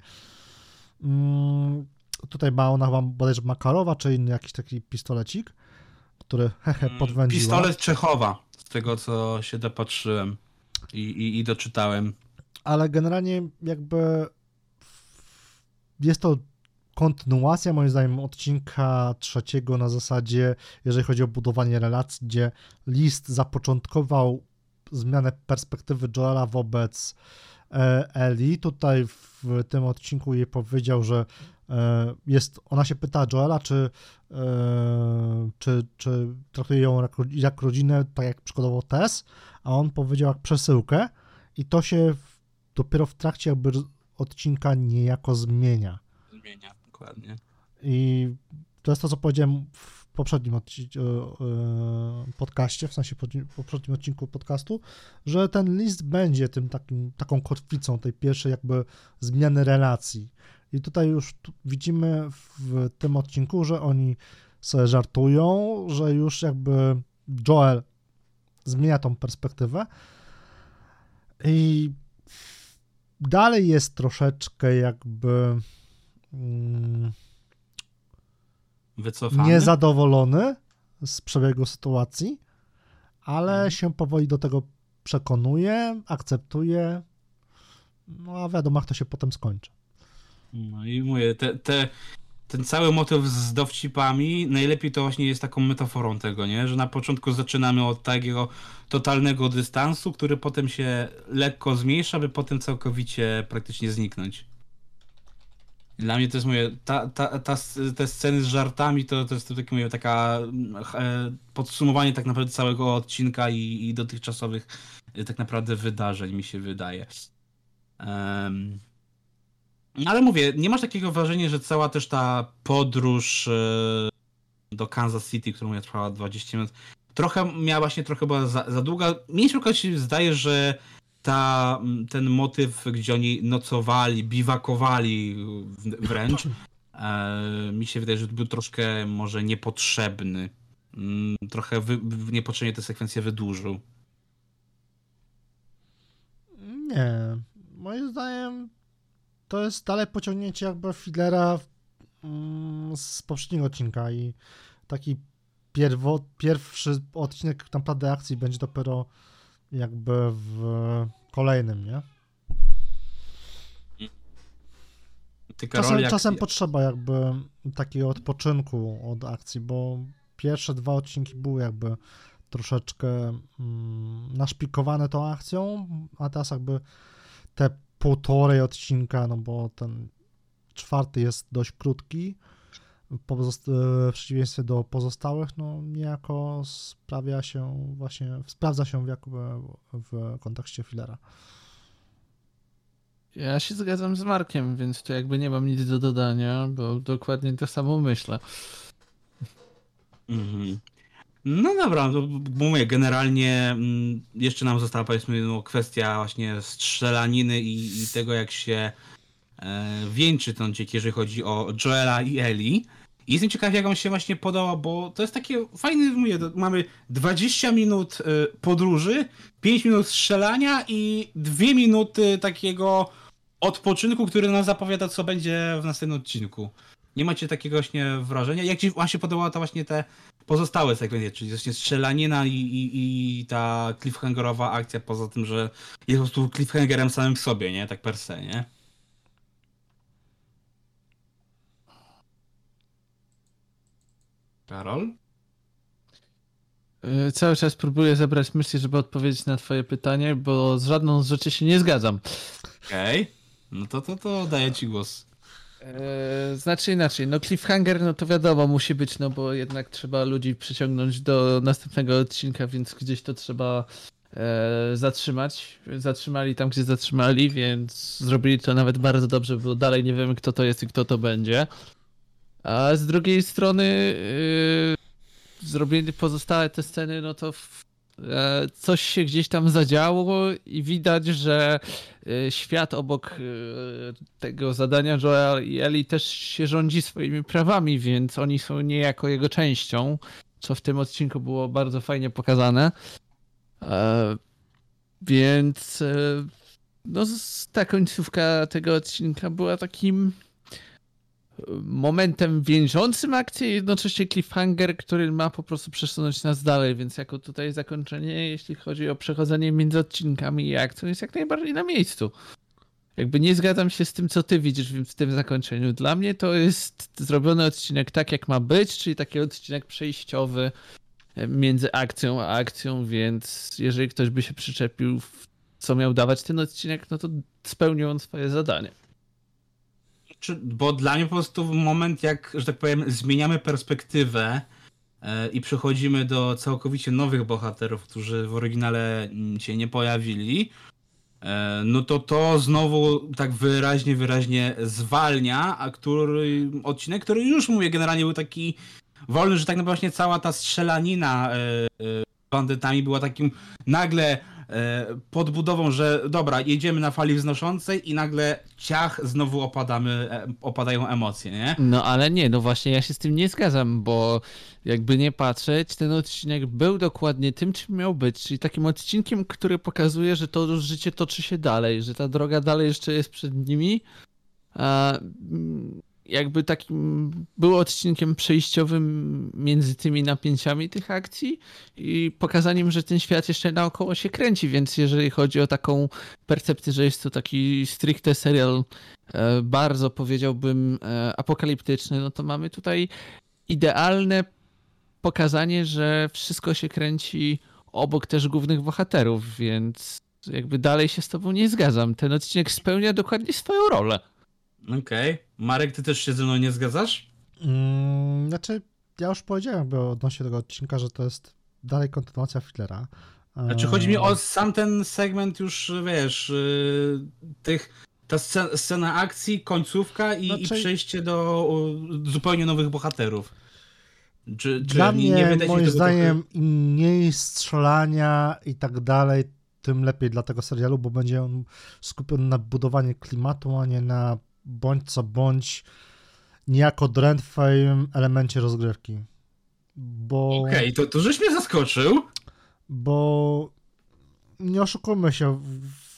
Mm, tutaj ma ona chyba bodajże Makarowa, czy inny jakiś taki pistolecik, który hehe mm, podwędziła. Pistolet Czechowa, z tego co się dopatrzyłem i, i, i doczytałem. Ale generalnie jakby jest to kontynuacja moim zdaniem odcinka trzeciego na zasadzie, jeżeli chodzi o budowanie relacji, gdzie List zapoczątkował zmianę perspektywy Joela wobec e, Eli. Tutaj w tym odcinku jej powiedział, że e, jest, ona się pyta Joela, czy, e, czy, czy traktuje ją jak, rodzinę, tak jak przykładowo Tess, a on powiedział jak przesyłkę i to się dopiero w trakcie jakby odcinka niejako zmienia. Zmienia, dokładnie. I to jest to, co powiedziałem w poprzednim odci- e, podcaście, w sensie poprzednim odcinku podcastu, że ten list będzie tym takim, taką kotwicą tej pierwszej jakby zmiany relacji. I tutaj już widzimy w tym odcinku, że oni sobie żartują, że już jakby Joel zmienia tą perspektywę i dalej jest troszeczkę jakby Wycofany. niezadowolony z przebiegu sytuacji, ale Mhm. się powoli do tego przekonuje, akceptuje. No a wiadomo, jak to się potem skończy. No i mówię, te, te, ten cały motyw z dowcipami najlepiej to właśnie jest taką metaforą tego, nie? Że na początku zaczynamy od takiego totalnego dystansu, który potem się lekko zmniejsza, by potem całkowicie praktycznie zniknąć. Dla mnie to jest moje, ta, ta, ta, te sceny z żartami to, to jest to takie moje taka e, podsumowanie tak naprawdę całego odcinka i, i dotychczasowych e, tak naprawdę wydarzeń mi się wydaje. No ale mówię, nie masz takiego wrażenia, że cała też ta podróż e, do Kansas City, którą ja trwała 20 minut, trochę miała właśnie trochę była za, za długa. Mi się się zdaje, że ta, ten motyw, gdzie oni nocowali, biwakowali wręcz, (laughs) e, mi się wydaje, że był troszkę może niepotrzebny. Mm, Trochę wy, w- niepotrzebnie tę sekwencję wydłużył. Nie. Moim zdaniem to jest dalej pociągnięcie jakby Fidlera mm, z poprzedniego odcinka i taki pierwo, pierwszy odcinek tak naprawdę akcji będzie dopiero jakby w kolejnym, nie? Ty, Karol, Czasem, jak- czasem potrzeba jakby takiego odpoczynku od akcji, bo pierwsze dwa odcinki były jakby troszeczkę mm, naszpikowane tą akcją, a teraz jakby te półtorej odcinka, no bo ten czwarty jest dość krótki, w przeciwieństwie do pozostałych, no niejako sprawia się właśnie, sprawdza się jakby w kontekście filera. Ja się zgadzam z Markiem, więc tu jakby nie mam nic do dodania, bo dokładnie to samo myślę. Mhm. No dobra, to bo mówię, generalnie mm, jeszcze nam została powiedzmy no, kwestia właśnie strzelaniny i, i tego jak się e, wieńczy ten odcinek, jeżeli chodzi o Joela i Eli. Jestem ciekaw jak on się właśnie podoba, bo to jest takie fajne, mówię, to mamy 20 minut e, podróży, 5 minut strzelania i 2 minuty takiego odpoczynku, który nam zapowiada co będzie w następnym odcinku. Nie macie takiego właśnie wrażenia? Jak ci właśnie podobała ta właśnie te pozostałe sekwencje, czyli właśnie strzelanina i, i, i ta cliffhangerowa akcja, poza tym, że jest po prostu cliffhangerem samym w sobie, nie? Tak per se, nie? Karol? Yy, Cały czas próbuję zebrać myśli, żeby odpowiedzieć na twoje pytanie, bo z żadną z rzeczy się nie zgadzam. Okej. No to, to, to daję ci głos. Eee, znaczy inaczej, no cliffhanger, no to wiadomo, musi być, no bo jednak trzeba ludzi przyciągnąć do następnego odcinka, więc gdzieś to trzeba e, zatrzymać. Zatrzymali tam, gdzie zatrzymali, więc zrobili to nawet bardzo dobrze, bo dalej nie wiemy, kto to jest i kto to będzie. A z drugiej strony yy, zrobili pozostałe te sceny, no to w, e, coś się gdzieś tam zadziało i widać, że e, świat obok e, tego zadania Joel i Eli też się rządzi swoimi prawami, więc oni są niejako jego częścią, co w tym odcinku było bardzo fajnie pokazane. Więc no, ta końcówka tego odcinka była takim momentem wiążącym akcję, i jednocześnie cliffhanger, który ma po prostu przesunąć nas dalej, więc jako tutaj zakończenie, jeśli chodzi o przechodzenie między odcinkami i akcją, jest jak najbardziej na miejscu. Jakby nie zgadzam się z tym, co ty widzisz w tym zakończeniu. Dla mnie to jest zrobiony odcinek tak, jak ma być, czyli taki odcinek przejściowy między akcją a akcją, więc jeżeli ktoś by się przyczepił, co miał dawać ten odcinek, no to spełnił on swoje zadanie. Czy, bo dla mnie po prostu moment, jak, że tak powiem, zmieniamy perspektywę e, i przechodzimy do całkowicie nowych bohaterów, którzy w oryginale mm, się nie pojawili, e, no to to znowu tak wyraźnie, wyraźnie zwalnia, a który odcinek, który już mówię, generalnie był taki wolny, że tak naprawdę cała ta strzelanina e, bandytami była takim nagle podbudową, że dobra, jedziemy na fali wznoszącej i nagle ciach, znowu opadamy, e, opadają emocje, nie? No ale nie, no właśnie ja się z tym nie zgadzam, bo jakby nie patrzeć, ten odcinek był dokładnie tym, czym miał być, czyli takim odcinkiem, który pokazuje, że to życie toczy się dalej, że ta droga dalej jeszcze jest przed nimi. A, mm, jakby takim był odcinkiem przejściowym między tymi napięciami tych akcji i pokazaniem, że ten świat jeszcze naokoło się kręci, więc jeżeli chodzi o taką percepcję, że jest to taki stricte serial e, bardzo powiedziałbym e, apokaliptyczny, no to mamy tutaj idealne pokazanie, że wszystko się kręci obok też głównych bohaterów, więc jakby dalej się z tobą nie zgadzam. Ten odcinek spełnia dokładnie swoją rolę. Okej. Marek, ty też się ze mną nie zgadzasz? Mm, znaczy, ja już powiedziałem jakby odnośnie tego odcinka, że to jest dalej kontynuacja Fiddlera. Znaczy chodzi mi o sam ten segment już, wiesz, y, tych, ta scena, scena akcji, końcówka i, i Znaczy- przejście do zupełnie nowych bohaterów. Czy, Dla nie- mnie, nie moim zdaniem, im mniej strzelania i tak dalej, tym lepiej dla tego serialu, bo będzie on skupiony na budowaniu klimatu, a nie na bądź co bądź niejako drętwym elemencie rozgrywki. Bo, Okej, to, to żeś mnie zaskoczył. bo nie oszukujmy się,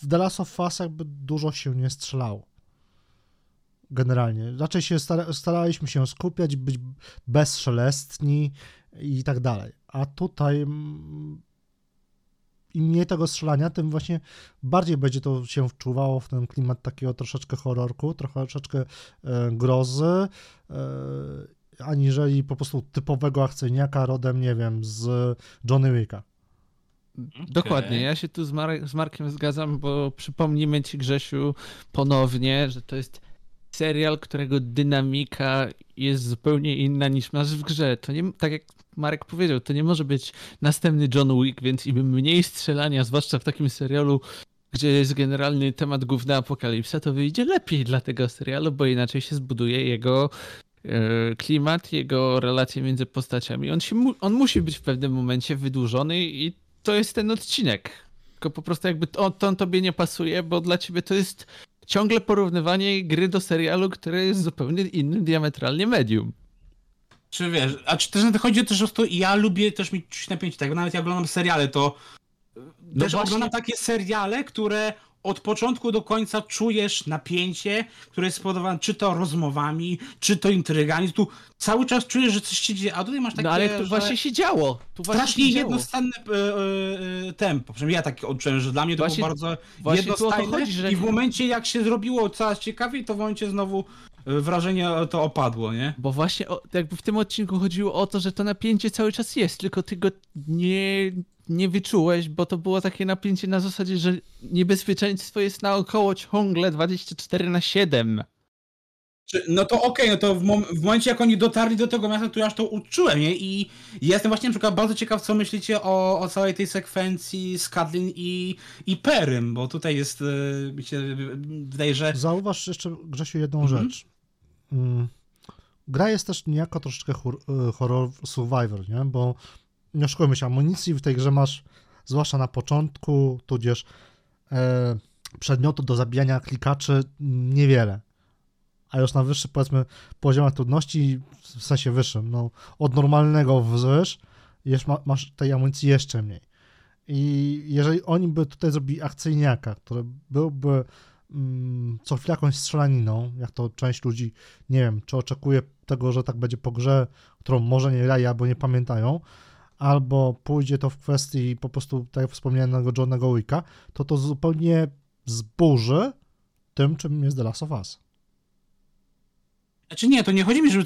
w The Last of Us jakby dużo się nie strzelało. Generalnie. Raczej się stara, staraliśmy się skupiać, być bezszelestni i tak dalej. A tutaj mm, im mniej tego strzelania, tym właśnie bardziej będzie to się wczuwało w ten klimat takiego troszeczkę horrorku, troszeczkę e, grozy, e, aniżeli po prostu typowego akcyjniaka rodem, nie wiem, z Johnny Wicka. Dokładnie, ja się tu z, Marek, z Markiem zgadzam, bo przypomnijmy ci Grzesiu ponownie, że to jest serial, którego dynamika jest zupełnie inna niż masz w grze. To nie, tak jak Marek powiedział, to nie może być następny John Wick, więc im mniej strzelania, zwłaszcza w takim serialu, gdzie jest generalny temat główny apokalipsa, to wyjdzie lepiej dla tego serialu, bo inaczej się zbuduje jego e, klimat, jego relacje między postaciami. On, się on musi być w pewnym momencie wydłużony i to jest ten odcinek. Tylko po prostu jakby to, to tobie nie pasuje, bo dla ciebie to jest ciągle porównywanie gry do serialu, które jest zupełnie innym diametralnie medium. Czy wiesz, a czy też chodzi też o to, ja lubię też mieć napięcie, tak nawet jak oglądam seriale, to No też właśnie- oglądam takie seriale, które od początku do końca czujesz napięcie, które jest spowodowane czy to rozmowami, czy to intrygami, tu cały czas czujesz, że coś się dzieje, a tutaj masz takie, No ale tu właśnie się działo. Tu właśnie strasznie się działo. jednostanne e, e, e, tempo, przynajmniej ja tak odczułem, że dla mnie to Właśnie- było bardzo właśnie to chodzi, że- i w momencie jak się zrobiło coraz ciekawiej, to w momencie znowu wrażenie to opadło, nie? Bo właśnie o, jakby w tym odcinku chodziło o to, że to napięcie cały czas jest, tylko ty go nie, nie wyczułeś, bo to było takie napięcie na zasadzie, że niebezpieczeństwo jest naokoło ciągle 24 na 7. Czy- No to okej, no to w, mom- w momencie jak oni dotarli do tego miasta, to ja już to uczułem, nie? I jestem właśnie na przykład bardzo ciekaw, co myślicie o, o całej tej sekwencji z Kadlin i, i Perym, bo tutaj jest, e, mi się wydaje, że... Zauważ jeszcze, Grzesiu, jedną Mhm. rzecz. Mm. Gra jest też niejako troszeczkę y, horror survivor, nie? Bo nie oszukujmy się, amunicji w tej grze masz, zwłaszcza na początku, tudzież e, przedmiotu do zabijania klikaczy niewiele. A już na wyższym, powiedzmy, poziomach trudności, w sensie wyższym, no, od normalnego wzwyż, ma, masz tej amunicji jeszcze mniej. I jeżeli oni by tutaj zrobili akcyjniaka, który byłby co chwilę jakąś strzelaniną, jak to część ludzi, nie wiem, czy oczekuje tego, że tak będzie po grze, którą może nie grają albo nie pamiętają, albo pójdzie to w kwestii po prostu, tak jak wspomnianego Johnego Wicka, to to zupełnie zburzy tym, czym jest The Last of Us. Znaczy nie, to nie chodzi mi, żeby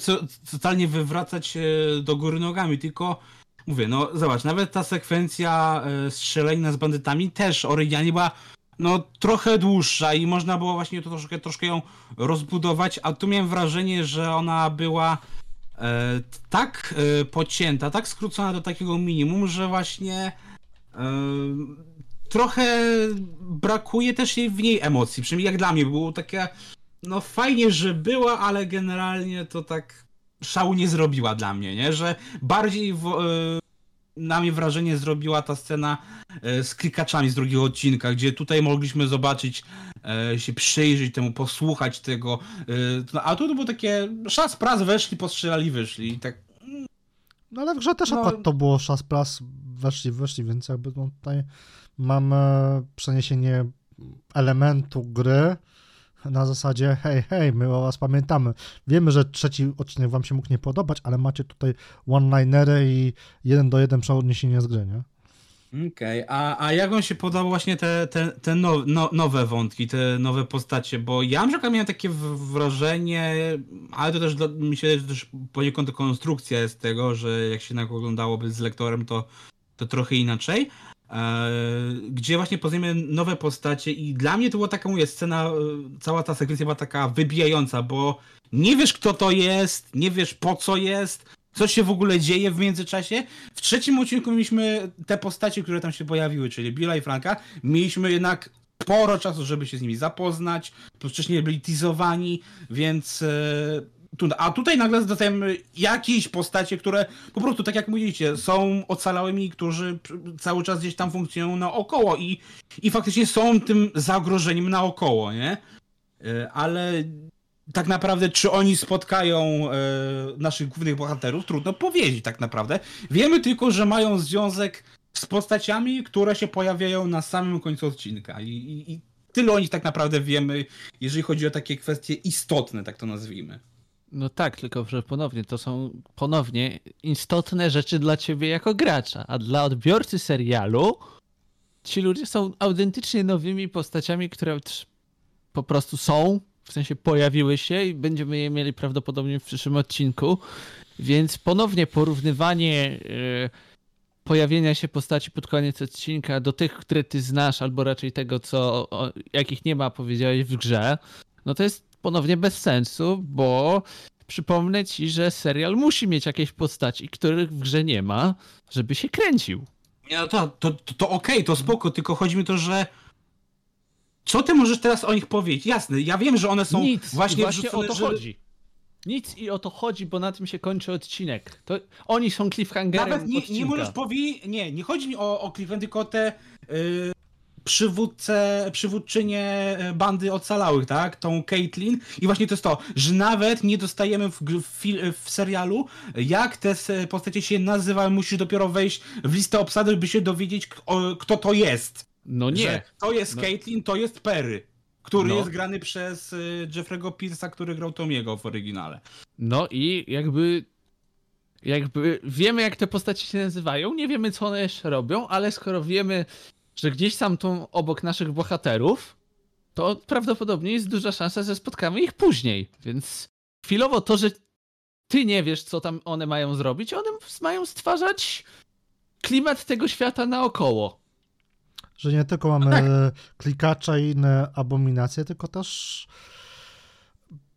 totalnie wywracać e, do góry nogami, tylko mówię, no zobacz, nawet ta sekwencja e, strzelanina z bandytami też oryginalnie była no trochę dłuższa i można było właśnie to troszkę, troszkę ją rozbudować, a tu miałem wrażenie, że ona była e, tak e, pocięta, tak skrócona do takiego minimum, że właśnie e, trochę brakuje też jej w niej emocji, przynajmniej jak dla mnie było takie, no fajnie, że była, ale generalnie to tak szału nie zrobiła dla mnie, nie? Że bardziej w, na mnie wrażenie zrobiła ta scena e, z klikaczami z drugiego odcinka, gdzie tutaj mogliśmy zobaczyć, e, się przyjrzeć temu, posłuchać tego, e, a tu to było takie szas, pras, weszli, postrzelali, wyszli i tak No ale w grze też No. akurat to było szas plas, weszli, weszli, więc jakby no, tutaj mamy przeniesienie elementu gry na zasadzie hej, hej, my o was pamiętamy. Wiemy, że trzeci odcinek wam się mógł nie podobać, ale macie tutaj one-linery i jeden do jeden przeniesienie z gry, nie? Okej, a, a jak wam się podobały właśnie te, te, te no, no, nowe wątki, te nowe postacie? Bo ja na miałem takie wrażenie, ale to też dla, się że też poniekąd konstrukcja jest tego, że jak się jednak oglądałoby z lektorem, to, to trochę inaczej. E, gdzie właśnie poznajemy nowe postacie i dla mnie to była taka, mówię, scena, e, cała ta sekwencja była taka wybijająca, bo nie wiesz kto to jest, nie wiesz po co jest, co się w ogóle dzieje w międzyczasie. W trzecim odcinku mieliśmy te postacie, które tam się pojawiły, czyli Billa i Franka. Mieliśmy jednak sporo czasu, żeby się z nimi zapoznać. Wcześniej byli teasowani, więc. A tutaj nagle dostajemy jakieś postacie, które po prostu, tak jak mówicie, są ocalałymi, którzy cały czas gdzieś tam funkcjonują naokoło i, i faktycznie są tym zagrożeniem naokoło, nie? E, Ale tak naprawdę, czy oni spotkają e, naszych głównych bohaterów, trudno powiedzieć tak naprawdę. Wiemy tylko, że mają związek z postaciami, które się pojawiają na samym końcu odcinka. I, i, i tyle o nich tak naprawdę wiemy, jeżeli chodzi o takie kwestie istotne, tak to nazwijmy. No tak, tylko że ponownie to są ponownie istotne rzeczy dla ciebie jako gracza, a dla odbiorcy serialu ci ludzie są autentycznie nowymi postaciami, które po prostu są, w sensie pojawiły się i będziemy je mieli prawdopodobnie w przyszłym odcinku, więc ponownie porównywanie e, pojawienia się postaci pod koniec odcinka do tych, które ty znasz, albo raczej tego, co, o, jakich nie ma, powiedziałeś w grze, no to jest ponownie bez sensu, bo przypomnę ci, że serial musi mieć jakieś postaci, których w grze nie ma, żeby się kręcił. Nie, no to, to, to, to okej, to spoko, tylko chodzi mi to, że co ty możesz teraz o nich powiedzieć? Jasne, ja wiem, że one są Nic, właśnie, właśnie o to że... chodzi. Nic i o to chodzi, bo na tym się kończy odcinek. To oni są cliffhangerem Nawet nie, nie możesz powiedzieć, nie, nie chodzi mi o, o Cliffhanger, tylko te y, przywódcę, przywódczynię y, bandy ocalałych, tak? Tą Caitlyn. I właśnie to jest to, że nawet nie dostajemy w, w, w serialu, jak te postacie się nazywają, musisz dopiero wejść w listę obsady, by się dowiedzieć, kto to jest. No nie. Że to jest No. Caitlyn, to jest Perry. Który No. jest grany przez y, Jeffrey'ego Pierce'a, który grał Tomiego w oryginale. No i jakby. Jakby wiemy, jak te postacie się nazywają, nie wiemy, co one jeszcze robią, ale skoro wiemy, że gdzieś tam są obok naszych bohaterów, to prawdopodobnie jest duża szansa, że spotkamy ich później. Więc chwilowo to, że ty nie wiesz, co tam one mają zrobić, one mają stwarzać klimat tego świata naokoło. Że nie tylko mamy klikacza i inne abominacje, tylko też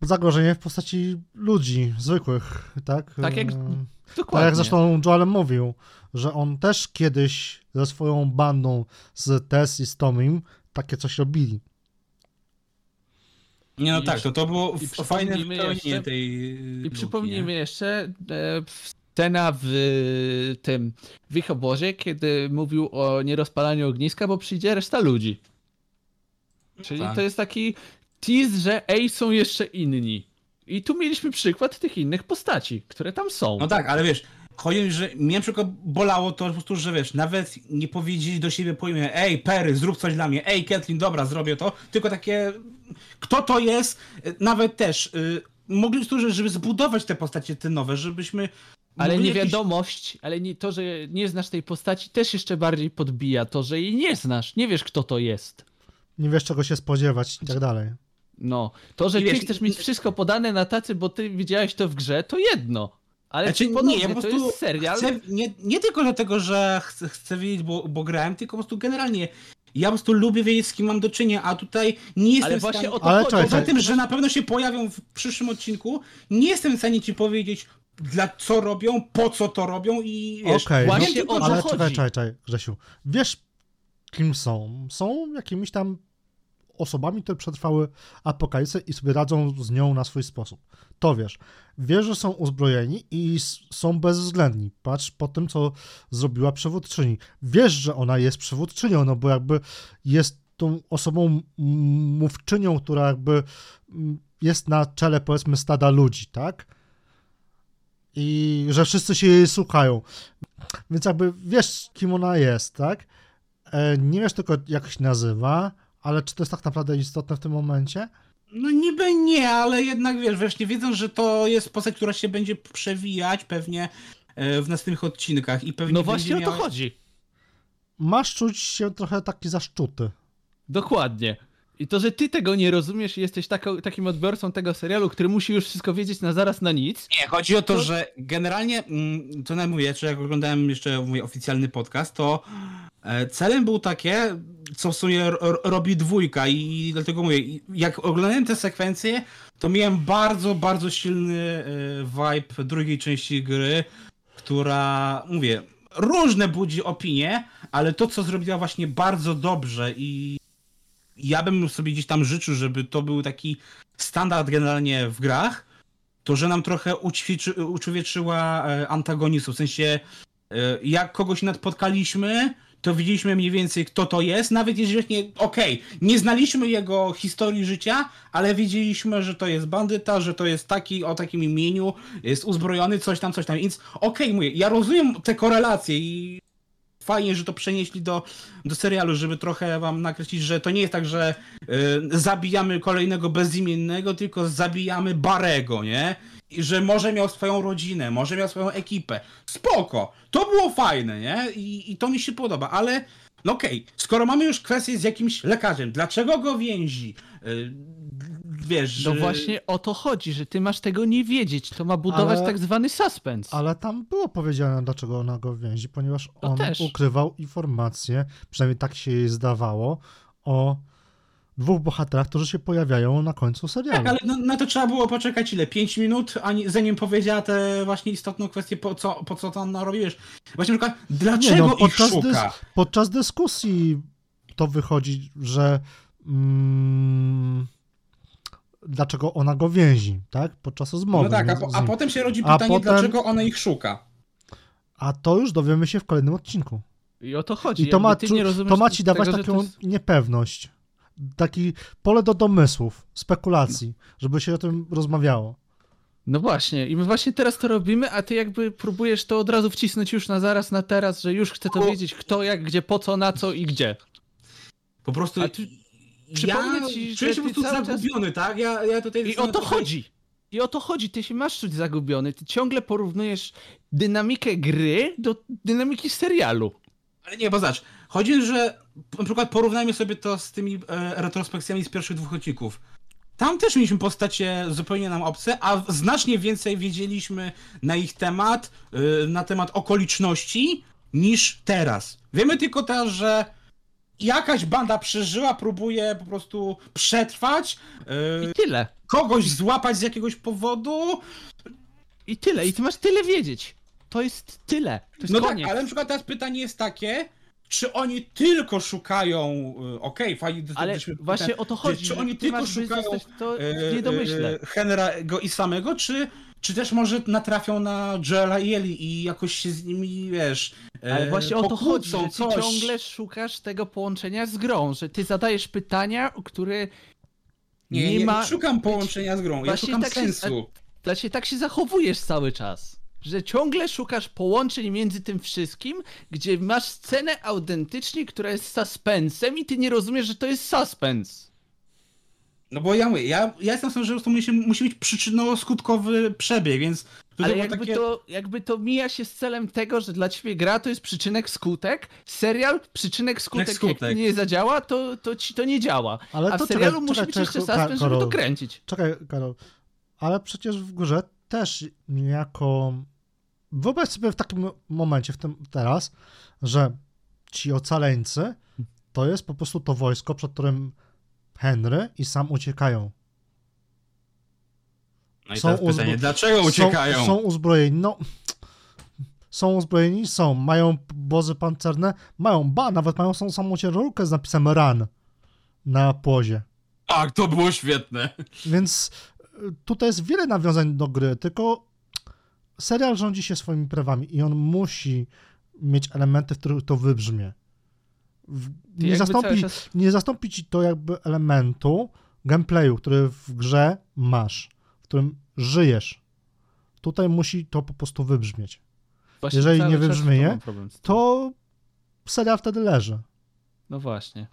zagrożenie w postaci ludzi, zwykłych, tak? Tak jak- Dokładnie. Tak jak zresztą Joel mówił, że on też kiedyś ze swoją bandą z Tess i z Tomim takie coś robili. Nie, no I tak, jeszcze- to to było fajne jeszcze- tej I luki, przypomnijmy nie? jeszcze e, scena w tym w ich obozie, kiedy mówił o nierozpalaniu ogniska, bo przyjdzie reszta ludzi. Czyli tak. to jest taki tease, że ej, są jeszcze inni. I tu mieliśmy przykład tych innych postaci, które tam są. No tak, ale wiesz, chodzi mi, że mnie na przykład bolało to po prostu, że wiesz, nawet nie powiedzieli do siebie po imię, ej Perry, zrób coś dla mnie, ej Kathleen, dobra, zrobię to, tylko takie, kto to jest, nawet też, y, mogli służyć, żeby zbudować te postacie te nowe, żebyśmy ale niewiadomość, ale nie, to, że nie znasz tej postaci też jeszcze bardziej podbija to, że jej nie znasz, nie wiesz kto to jest. Nie wiesz czego się spodziewać i tak dalej. No, to, że I ty wiesz, chcesz i- mieć wszystko podane na tacy, bo ty widziałeś to w grze, to jedno. Ale Znaczy, nie, ja po to prostu jest serial. Chcę, nie, nie tylko dlatego, że chcę, chcę wiedzieć, bo, bo grałem, tylko po prostu generalnie Ja po prostu lubię wiedzieć, z kim mam do czynienia, a tutaj nie jestem Ale w właśnie stanie... o to Ale chodzi. Poza tym, że na pewno się pojawią w przyszłym odcinku, nie jestem w stanie ci powiedzieć, dla co robią, po co to robią i wiesz... Okej, właśnie no, o to ale chodzi. czekaj, czekaj, czekaj, Grzesiu. Wiesz, kim są? Są jakimiś tam osobami, które przetrwały apokalipsę i sobie radzą z nią na swój sposób. To wiesz. Wiesz, że są uzbrojeni i są bezwzględni. Patrz po tym, co zrobiła przewódczyni. Wiesz, że ona jest przewódczynią, no bo jakby jest tą osobą mówczynią, która jakby jest na czele, powiedzmy, stada ludzi, tak? I że wszyscy się jej słuchają. Więc jakby wiesz, kim ona jest, tak? E, nie wiesz tylko, jak się nazywa, ale czy to jest tak naprawdę istotne w tym momencie? No niby nie, ale jednak wiesz, właśnie wiedzą, że to jest postać, która się będzie przewijać pewnie e, w następnych odcinkach i pewnie No właśnie o będzie to miała... chodzi. Masz czuć się trochę taki zaszczuty. Dokładnie. I to, że ty tego nie rozumiesz i jesteś tako, takim odbiorcą tego serialu, który musi już wszystko wiedzieć na zaraz na nic. Nie, chodzi o to, To- że generalnie, mm, co mówię, czy jak oglądałem jeszcze mój oficjalny podcast, to celem był takie, co w sumie ro- ro- robi dwójka i dlatego mówię, jak oglądałem te sekwencje, to miałem bardzo, bardzo silny e, vibe drugiej części gry, która, mówię, różne budzi opinie, ale to, co zrobiła właśnie bardzo dobrze i ja bym sobie gdzieś tam życzył, żeby to był taki standard generalnie w grach, to, że nam trochę ućwiczy, uczłowieczyła e, antagonistów. W sensie, e, jak kogoś nadpotkaliśmy, to widzieliśmy mniej więcej, kto to jest. Nawet jeżeli nie, okej, nie znaliśmy jego historii życia, ale wiedzieliśmy, że to jest bandyta, że to jest taki o takim imieniu, jest uzbrojony, coś tam, coś tam. Więc okej, mówię, ja rozumiem te korelacje i fajnie, że to przenieśli do, do serialu, żeby trochę wam nakreślić, że to nie jest tak, że y, zabijamy kolejnego bezimiennego, tylko zabijamy Barego, nie? Że może miał swoją rodzinę, może miał swoją ekipę. Spoko! To było fajne, nie? I, i to mi się podoba, ale no okej, skoro mamy już kwestię z jakimś lekarzem, dlaczego go więzi? Y, wiesz, No że- właśnie o to chodzi, że ty masz tego nie wiedzieć. To ma budować Ale- tak zwany suspens. Ale tam było powiedziane, dlaczego ona go więzi, ponieważ To on też. ukrywał informacje, przynajmniej tak się jej zdawało, o dwóch bohaterach, którzy się pojawiają na końcu serialu. Tak, ale no, na to trzeba było poczekać ile? 5 minut, ani, zanim powiedziała tę właśnie istotną kwestię, po co, po co tam narobisz. Właśnie na przykład, dlaczego Nie, no, ich podczas szuka? dys- Podczas dyskusji to wychodzi, że mm, dlaczego ona go więzi, tak? Podczas rozmowy. No tak, a, po, a potem się rodzi pytanie, potem- dlaczego ona ich szuka. a to już dowiemy się w kolejnym odcinku. I o to chodzi. I to ma, nie rozumiesz to ma ci dawać tego, taką to jest- niepewność. Taki pole do domysłów, spekulacji, żeby się o tym rozmawiało. No właśnie, i my właśnie teraz to robimy, a ty jakby próbujesz to od razu wcisnąć już na zaraz, na teraz, że już chcę to wiedzieć, kto, jak, gdzie, po co, na co i gdzie. Po prostu A ty- ja przypomnę ci, czuję że się po ty prostu cały czas- zagubiony, tak? Ja, ja tutaj I o to chodzi. I o to chodzi, ty się masz czuć zagubiony, ty ciągle porównujesz dynamikę gry do dynamiki serialu. Ale nie, bo zobacz, chodzi, że na przykład porównajmy sobie to z tymi e, retrospekcjami z pierwszych dwóch odcinków. Tam też mieliśmy postacie zupełnie nam obce, a znacznie więcej wiedzieliśmy na ich temat, y, na temat okoliczności, niż teraz. Wiemy tylko teraz, że jakaś banda przeżyła, próbuje po prostu przetrwać, I y, tyle. kogoś złapać z jakiegoś powodu. I tyle. I ty masz tyle wiedzieć. To jest tyle. To jest No koniec. tak, ale na przykład teraz pytanie jest takie, czy oni tylko szukają, y, okej, fajnie, Ale do właśnie pytania, o to chodzi. Czy, oni ty tylko szukają to e, w niedomyśle. e, Henry'ego i samego, czy, czy też może natrafią na Joela i Eli i jakoś się z nimi, wiesz, e, Ale właśnie o to chodzi, że ty coś. ciągle szukasz tego połączenia z grą, że ty zadajesz pytania, które Nie, nie, nie, ma... szukam połączenia z grą, ja Właśnie szukam tak się- sensu. Właśnie tak się zachowujesz cały czas. Że ciągle szukasz połączeń między tym wszystkim, gdzie masz scenę autentycznie, która jest suspensem i ty nie rozumiesz, że to jest suspens. No bo ja mówię, ja, ja jestem sądzę, że to musi, musi być przyczynowo-skutkowy przebieg, więc Ale jakby, takie... to, jakby to mija się z celem tego, że dla ciebie gra to jest przyczynek skutek, serial przyczynek skutek, jak nie zadziała, to, to ci to nie działa. Ale A to w serialu czekaj, musi czekaj, być czekaj, jeszcze suspens, żeby to kręcić. Czekaj, Karol, ale przecież w grze też niejako. Wyobraź sobie w takim momencie, w tym teraz, że ci ocaleńcy to jest po prostu to wojsko, przed którym Henry i sam uciekają. No i Są teraz pytanie, dlaczego uciekają? Są, są uzbrojeni, no. Są uzbrojeni? Są. Mają bozy pancerne? Mają. Ba, nawet mają są samą ciężarówkę z napisem RAN na płozie. Tak, to było świetne. Więc y, tutaj jest wiele nawiązań do gry, tylko serial rządzi się swoimi prawami i on musi mieć elementy, w których to wybrzmie. Nie zastąpi, czas- nie zastąpi ci to jakby elementu gameplayu, który w grze masz, w którym żyjesz. Tutaj musi to po prostu wybrzmieć. Właśnie Jeżeli nie wybrzmieje. To serial wtedy leży. No właśnie.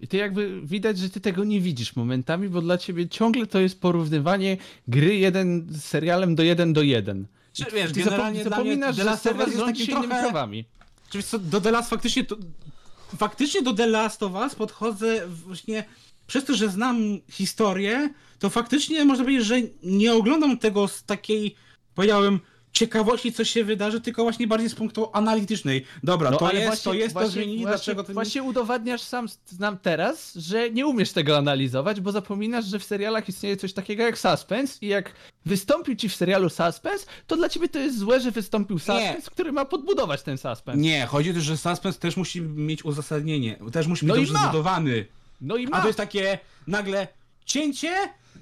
I ty jakby widać, że ty tego nie widzisz momentami, bo dla ciebie ciągle to jest porównywanie gry jeden z serialem do jeden do jeden. Czy, wiesz, Ty generalnie zapo- dla mnie zapominasz, The że Last of Us serial jest takim trochę... prawami. Czy co, do The Last faktycznie to... Faktycznie do The Last of Us podchodzę właśnie... Przez to, że znam historię, to faktycznie można powiedzieć, że nie oglądam tego z takiej, powiedziałem, ciekawości, co się wydarzy, tylko właśnie bardziej z punktu analitycznej. Dobra, to No, ale jest, właśnie- to jest, to właśnie- zmienili, właśnie, dlaczego to nie... Właśnie udowadniasz sam znam teraz, że nie umiesz tego analizować, bo zapominasz, że w serialach istnieje coś takiego jak suspense i jak wystąpił ci w serialu suspense, to dla ciebie to jest złe, że wystąpił suspense, który ma podbudować ten suspense. Nie, chodzi o to, że suspense też musi mieć uzasadnienie, też musi być No dobrze zbudowany. No i ma. A to jest takie nagle cięcie,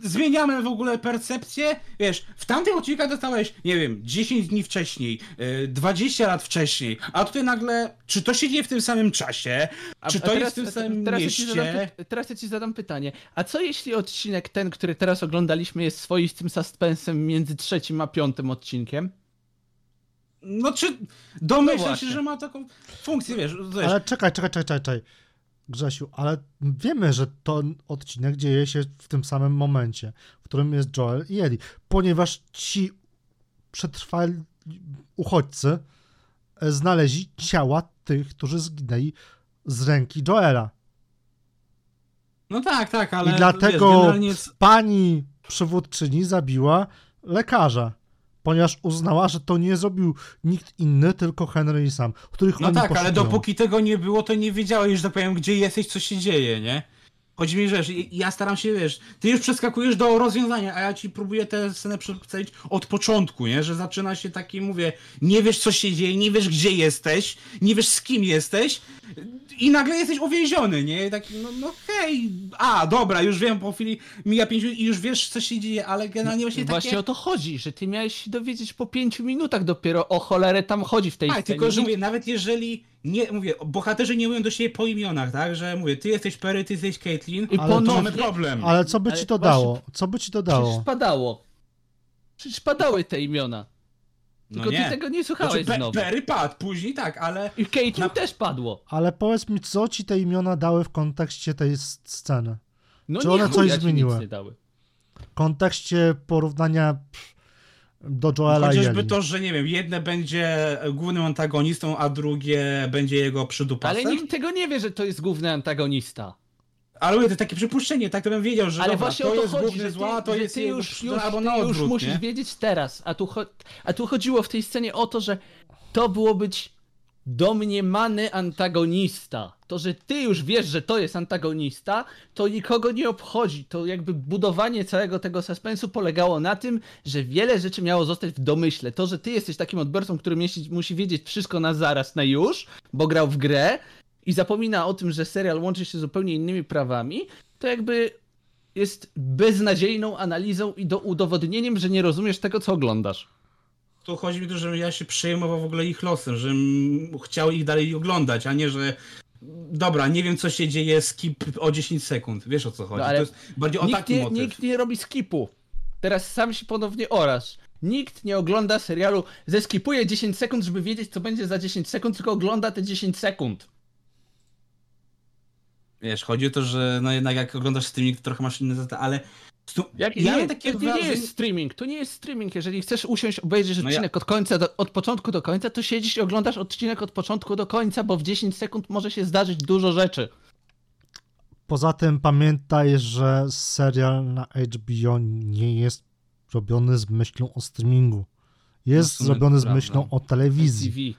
zmieniamy w ogóle percepcję. Wiesz, w tamtych odcinkach dostałeś, nie wiem, 10 dni wcześniej, yy, 20 lat wcześniej, a tutaj nagle, czy to się dzieje w tym samym czasie, A- czy to teraz- jest w tym samym teraz Ja mieście? ci zadam, teraz ja ci zadam pytanie. A co jeśli odcinek ten, który teraz oglądaliśmy, jest swoistym suspensem między trzecim a piątym odcinkiem? No czy domyślam się, właśnie. że ma taką funkcję, wiesz, wiesz Ale czekaj, czekaj, czekaj, czekaj. Grzesiu, ale wiemy, że ten odcinek dzieje się w tym samym momencie, w którym jest Joel i Ellie, ponieważ ci przetrwali uchodźcy e, znaleźli ciała tych, którzy zginęli z ręki Joela. no tak, tak, ale I wiesz, dlatego generalnie jest... pani przywódczyni zabiła lekarza, ponieważ uznała, że to nie zrobił nikt inny, tylko Henry i sam, których No tak, ale poszukują. dopóki tego nie było, to nie wiedziałeś, że tak powiem, gdzie jesteś, co się dzieje, nie? Chodzi mi, że wiesz, ja staram się, wiesz, ty już przeskakujesz do rozwiązania, a ja ci próbuję tę scenę przedstawić od początku, nie? Że zaczyna się taki, mówię, nie wiesz, co się dzieje, nie wiesz, gdzie jesteś, nie wiesz, z kim jesteś i nagle jesteś uwięziony, nie? Taki, no, no hej, a, dobra, już wiem, po chwili mija pięć minut i już wiesz, co się dzieje, ale generalnie właśnie takie... Właśnie o to chodzi, że ty miałeś się dowiedzieć po pięciu minutach dopiero o cholerę tam chodzi w tej Tak, scenie. tylko że mówię, nawet jeżeli nie, mówię, bohaterzy nie mówią do siebie po imionach, tak, że mówię, ty jesteś Perry, ty jesteś Caitlyn, I Ale to ponownie, mamy problem. Ale co by Ale ci to właśnie- dało? Co by ci to dało? Przecież padało. Przecież padały te imiona. Tylko no nie. ty tego nie słuchałeś znaczy, znowu. Perry padł, później tak, ale I Caitlyn Na- też padło. Ale powiedz mi, co ci te imiona dały w kontekście tej sceny? No Czy nie one coś zmieniły? nie dały. W kontekście porównania pff, do Joela i chociażby to, że nie wiem, jedne będzie głównym antagonistą, a drugie będzie jego przydupasem. Ale nikt tego nie wie, że to jest główny antagonista. Ale mówię, to takie przypuszczenie, tak to bym wiedział, że Ale dobra, właśnie to o to jest chodzi, główny ty, zła, to jest ty już, już, albo ty na już odwrót, musisz nie? wiedzieć teraz. A tu, a tu chodziło w tej scenie o to, że to było być domniemany antagonista. To, że ty już wiesz, że to jest antagonista, to nikogo nie obchodzi. To jakby budowanie całego tego suspensu polegało na tym, że wiele rzeczy miało zostać w domyśle. To, że ty jesteś takim odbiorcą, który musi, wiedzieć wszystko na zaraz, na już, bo grał w grę i zapomina o tym, że serial łączy się zupełnie innymi prawami, to jakby jest beznadziejną analizą i do udowodnieniem, że nie rozumiesz tego, co oglądasz. Tu chodzi mi o to, że ja się przejmował w ogóle ich losem, że chciał ich dalej oglądać, a nie, że dobra, nie wiem co się dzieje, skip o 10 sekund. Wiesz o co chodzi. No, ale to jest bardziej o Nikt taki nie, motyw. nikt nie robi skipu. Teraz sam się ponownie orasz. Nikt nie ogląda serialu, zeskipuje 10 sekund, żeby wiedzieć, co będzie za 10 sekund, tylko ogląda te 10 sekund. Wiesz, chodzi o to, że no jednak jak oglądasz streaming, to trochę masz inne zasady, ale stu... Jak, ja nie, takie to nie wrażenie... jest streaming, to nie jest streaming. Jeżeli chcesz usiąść, obejrzeć No ja- odcinek od końca, do, od początku do końca, to siedzisz i oglądasz odcinek od początku do końca, bo w 10 sekund może się zdarzyć dużo rzeczy. Poza tym pamiętaj, że serial na HBO nie jest robiony z myślą o streamingu. Jest No zrobiony z prawda. myślą o telewizji.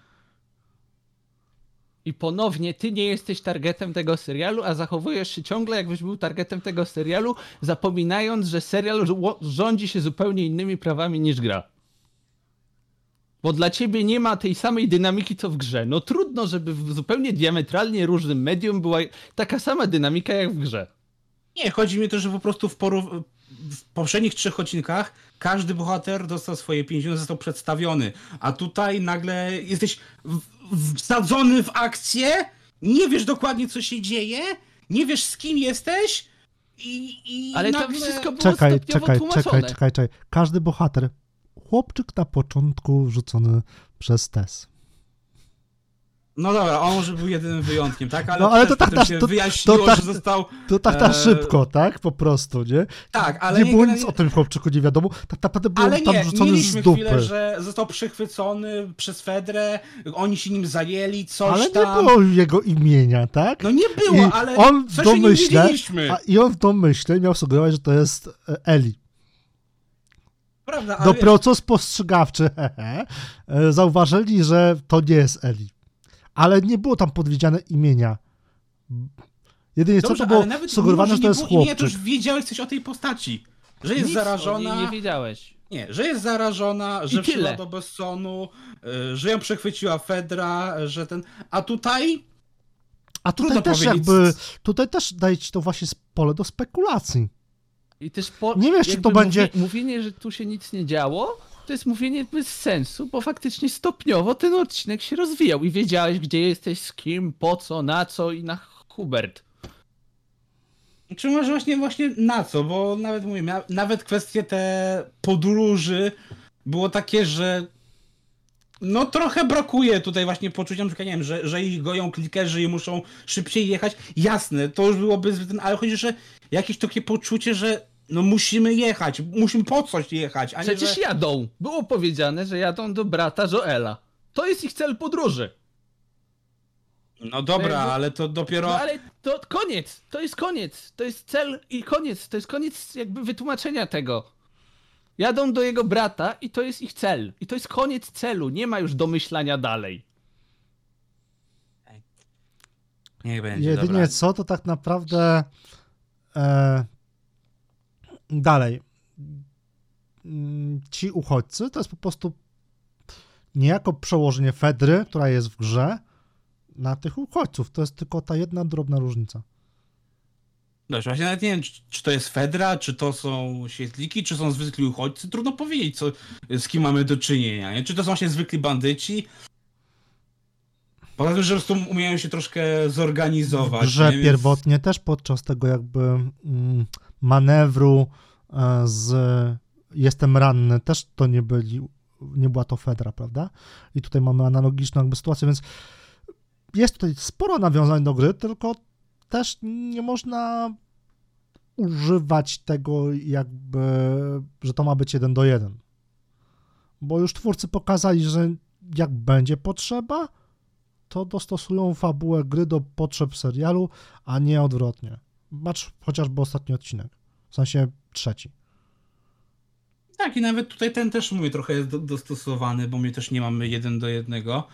I ponownie ty nie jesteś targetem tego serialu, a zachowujesz się ciągle jakbyś był targetem tego serialu, zapominając, że serial rządzi się zupełnie innymi prawami niż gra. Bo dla ciebie nie ma tej samej dynamiki co w grze. No trudno, żeby w zupełnie diametralnie różnym medium była taka sama dynamika jak w grze. Nie, chodzi mi to, że po prostu w, porów- w poprzednich trzech odcinkach każdy bohater dostał swoje 50, został przedstawiony, a tutaj nagle jesteś wsadzony w akcję, nie wiesz dokładnie co się dzieje, nie wiesz z kim jesteś i, i Ale to nagle... wszystko było Czekaj, czekaj, tłumaczone. czekaj, czekaj, czekaj. Każdy bohater. Chłopczyk na początku rzucony przez Tess. No dobra, on może był jedynym wyjątkiem, tak? Ale, No, ale to tak na- się to- wyjaśniło, to tak- że został... To tak na Eee, szybko, tak? Po prostu, nie? Tak, ale nie było generalnie- nic o tym chłopczyku, nie wiadomo. Tak naprawdę był Ale tam nie, rzucony z dupy. chwilę, że został przechwycony przez Fedrę, oni się nim zajęli, coś Ale nie tam. było jego imienia, tak? No nie było, I ale on w nie domyśle, a i on w domyśle miał sugerować, że to jest e, Eli. Prawda, ale Dopiero wiesz, co spostrzegawczy, (laughs) hehe, e, zauważyli, że to nie jest Eli. Ale nie było tam podwiedziane imienia. Jedynie co dobrze, to było sugerowane, że to jest nie było imienia, to chłopczyk. już wiedziałeś coś o tej postaci. Że jest Nic zarażona, nie wiedziałeś. nie, że jest zarażona, że przyszła do Bessonu, y, że ją przechwyciła Fedra, że ten... A tutaj A tutaj trudno też powiedzieć, jakby, tutaj też daje ci to właśnie pole do spekulacji. I też po, Nie wiesz, czy to będzie- mówienie, że tu się nic nie działo, to jest mówienie bez sensu, bo faktycznie stopniowo ten odcinek się rozwijał i wiedziałeś, gdzie jesteś, z kim, po co, na co i na Hubert. Czy może właśnie, właśnie na co? Bo nawet mówię, nawet kwestie te podróży było takie, że no trochę brakuje tutaj właśnie poczucia, na przykład, nie wiem, że, że ich goją klikerzy i muszą szybciej jechać. Jasne, to już byłoby zbyt, ale chodzi, że jakieś takie poczucie, że no musimy jechać, musimy po coś jechać, a nie, Przecież że... jadą. Było powiedziane, że jadą do brata Joela. To jest ich cel podróży. No dobra, jakby- ale to dopiero... No ale to koniec, to jest koniec, to jest cel i koniec, to jest koniec jakby wytłumaczenia tego. Jadą do jego brata i to jest ich cel. I to jest koniec celu, nie ma już domyślania dalej. Niech będzie, Jedynie dobra. co, to tak naprawdę e, dalej. Mm, Ci uchodźcy to jest po prostu niejako przełożenie Fedry, która jest w grze, na tych uchodźców. To jest tylko ta jedna drobna różnica. Dobrze, właśnie nawet nie wiem, czy, czy to jest Fedra, czy to są świetliki, czy są zwykli uchodźcy. Trudno powiedzieć, co, z kim mamy do czynienia. Nie? Czy to są właśnie zwykli bandyci? Poza tym, że prostu umieją się troszkę zorganizować. nie? Więc- pierwotnie też podczas tego jakby mm, manewru e, z jestem ranny, też to nie byli, nie była to Fedra, prawda? I tutaj mamy analogiczną jakby sytuację, więc jest tutaj sporo nawiązań do gry, tylko też nie można używać tego jakby, że to ma być jeden do jeden. Bo już twórcy pokazali, że jak będzie potrzeba, to dostosują fabułę gry do potrzeb serialu, a nie odwrotnie. Patrz chociażby ostatni odcinek, w sensie trzeci. Tak, i nawet tutaj ten też, mówię, trochę jest do, dostosowany, bo my też nie mamy jeden do jednego.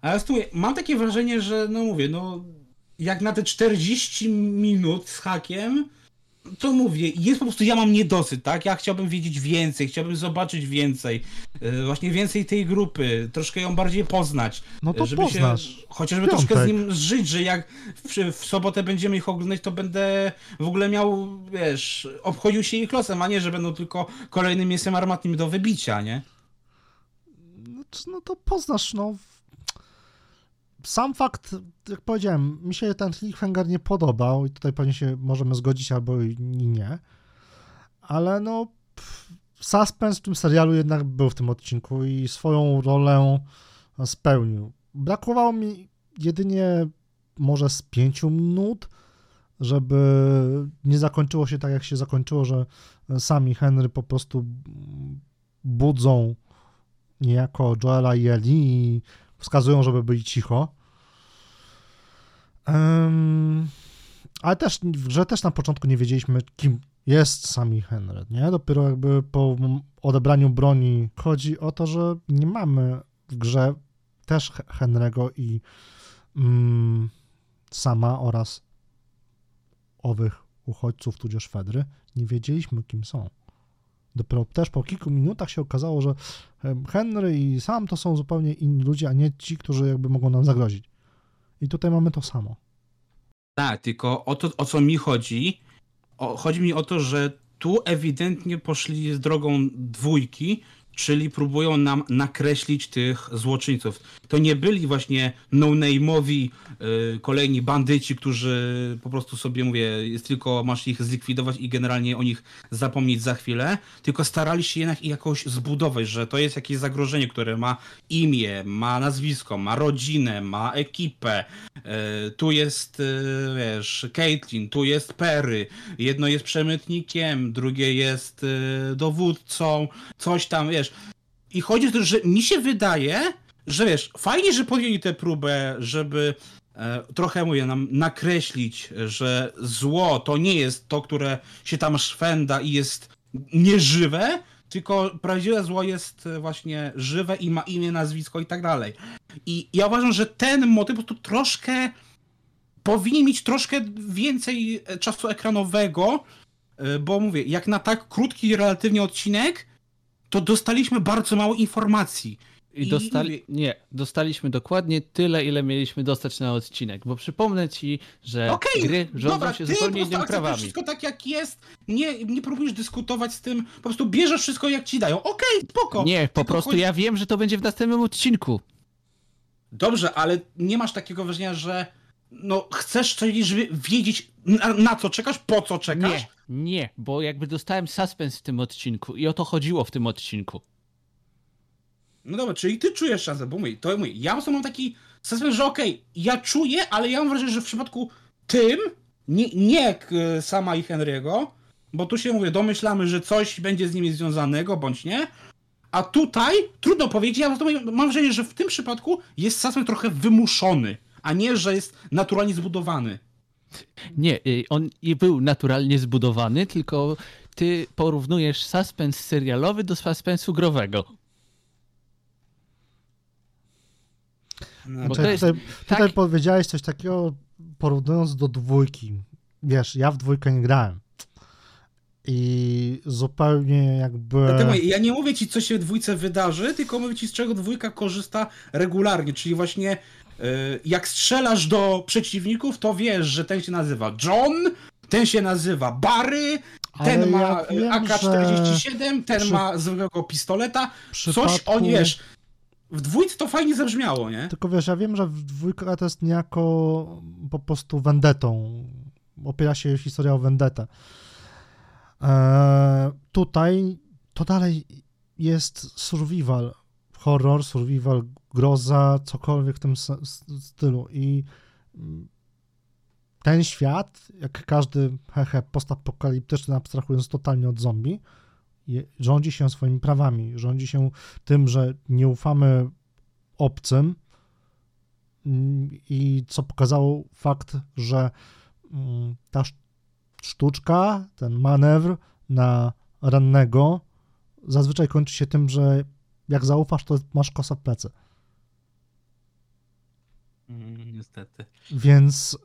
Ale tu mam takie wrażenie, że, no mówię, no jak na te 40 minut z hakiem, to mówię, jest po prostu, ja mam niedosyt, tak? Ja chciałbym wiedzieć więcej, chciałbym zobaczyć więcej, yy, właśnie więcej tej grupy, troszkę ją bardziej poznać. No to żeby poznasz. się chociażby Piątek. troszkę z nim zżyć, że jak w, w sobotę będziemy ich oglądać, to będę w ogóle miał, wiesz, obchodził się ich losem, a nie, że będą tylko kolejnym mięsem armatnym do wybicia, nie? No, no to poznasz, no. Sam fakt, jak powiedziałem, mi się ten cliffhanger nie podobał i tutaj pewnie się możemy zgodzić albo i nie, ale no pff, suspens w tym serialu jednak był w tym odcinku i swoją rolę spełnił. Brakowało mi jedynie może z pięciu minut, żeby nie zakończyło się tak, jak się zakończyło, że sami Henry po prostu budzą niejako Joela i Eli i wskazują, żeby byli cicho. Em, ale też w grze też na początku nie wiedzieliśmy, kim jest sami Henry, nie? Dopiero jakby po odebraniu broni chodzi o to, że nie mamy w grze też He- Henry'ego i mm, sama oraz owych uchodźców, tudzież Fedry, nie wiedzieliśmy, kim są. Dopiero też po kilku minutach się okazało, że Henry i Sam to są zupełnie inni ludzie, a nie ci, którzy jakby mogą nam zagrozić. I tutaj mamy to samo. Tak, tylko o to, o co mi chodzi, o, chodzi mi o to, że tu ewidentnie poszli z drogą dwójki, czyli próbują nam nakreślić tych złoczyńców. To nie byli właśnie no-name'owi y, kolejni bandyci, którzy po prostu sobie, mówię, jest tylko masz ich zlikwidować i generalnie o nich zapomnieć za chwilę, tylko starali się jednak jakoś zbudować, że to jest jakieś zagrożenie, które ma imię, ma nazwisko, ma rodzinę, ma ekipę. Y, tu jest, y, wiesz, Caitlin, tu jest Perry, jedno jest przemytnikiem, drugie jest dowódcą, coś tam, wiesz, i chodzi o to, że mi się wydaje, że wiesz, fajnie, że podjęli tę próbę, żeby e, trochę, mówię, nam nakreślić, że zło to nie jest to, które się tam szwenda i jest nieżywe, tylko prawdziwe zło jest e, właśnie żywe i ma imię, nazwisko i tak dalej. I ja uważam, że ten motyw po prostu troszkę powinien mieć troszkę więcej e, czasu ekranowego, e, bo mówię, jak na tak krótki relatywnie odcinek, to dostaliśmy bardzo mało informacji. I dostali... Nie, dostaliśmy dokładnie tyle, ile mieliśmy dostać na odcinek, bo przypomnę ci, że Okej, gry rządzą dobra, się zupełnie innymi prawami. wszystko tak jak jest, nie, nie próbujesz dyskutować z tym, po prostu bierzesz wszystko jak ci dają. Okej, spoko. Nie, po Tylko prostu chodzi- ja wiem, że to będzie w następnym odcinku. Dobrze, ale nie masz takiego wrażenia, że no chcesz coś wiedzieć na, na co czekasz, po co czekasz? Nie, nie, bo jakby dostałem suspens w tym odcinku i o to chodziło w tym odcinku. No dobra, czyli ty czujesz szansę, bo mój, to mój, ja mam taki suspens, że okej, ja czuję, ale ja mam wrażenie, że w przypadku tym, nie, nie sama i Henry'ego, bo tu się mówię, domyślamy, że coś będzie z nimi związanego, bądź nie, a tutaj trudno powiedzieć, ja mam wrażenie, że w tym przypadku jest suspens trochę wymuszony, a nie, że jest naturalnie zbudowany. Nie, y, on i był naturalnie zbudowany, tylko ty porównujesz suspens serialowy do suspensu growego. No, Bo Znaczy, to jest tutaj, tutaj tak- powiedziałeś coś takiego, porównując do dwójki. Wiesz, ja w dwójkę nie grałem. I zupełnie jakby. Dlatego ja nie mówię ci, co się w dwójce wydarzy, tylko mówię ci, z czego dwójka korzysta regularnie, czyli właśnie jak strzelasz do przeciwników, to wiesz, że ten się nazywa John, ten się nazywa Barry, ten Ale ma ja y, wiem, AK-47, ten przy- ma zwykłego pistoleta, w coś przypadku- oni, wiesz, w dwójce to fajnie zabrzmiało, nie? Tylko wiesz, ja wiem, że w dwójka to jest niejako po prostu vendetą. Opiera się historia o vendetę. Eee, tutaj to dalej jest survival. Horror, survival, groza, cokolwiek w tym stylu. I mm, ten świat, jak każdy hehe postapokaliptyczny, abstrahując totalnie od zombie, rządzi się swoimi prawami. Rządzi się tym, że nie ufamy obcym Mm, i co pokazało fakt, że mm, ta sz- sztuczka, ten manewr na rannego zazwyczaj kończy się tym, że jak zaufasz, to masz kosa w plecy. Mm, niestety. Więc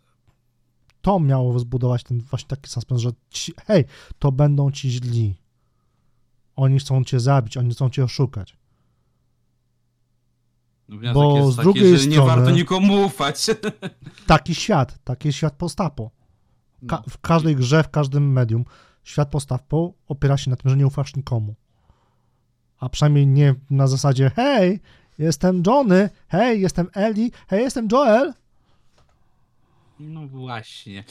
to miało zbudować ten właśnie taki suspens, że ci, hej, to będą ci źli. Oni chcą cię zabić, oni chcą cię oszukać. No, wniosek Bo jest z taki, drugiej że nie strony- warto nikomu ufać. (laughs) Taki świat, taki jest świat postapo. Ka- w każdej grze, w każdym medium, świat postapo opiera się na tym, że nie ufasz nikomu. A przynajmniej nie na zasadzie, hej, jestem Johnny, hej, jestem Ellie, hej, jestem Joel. No właśnie.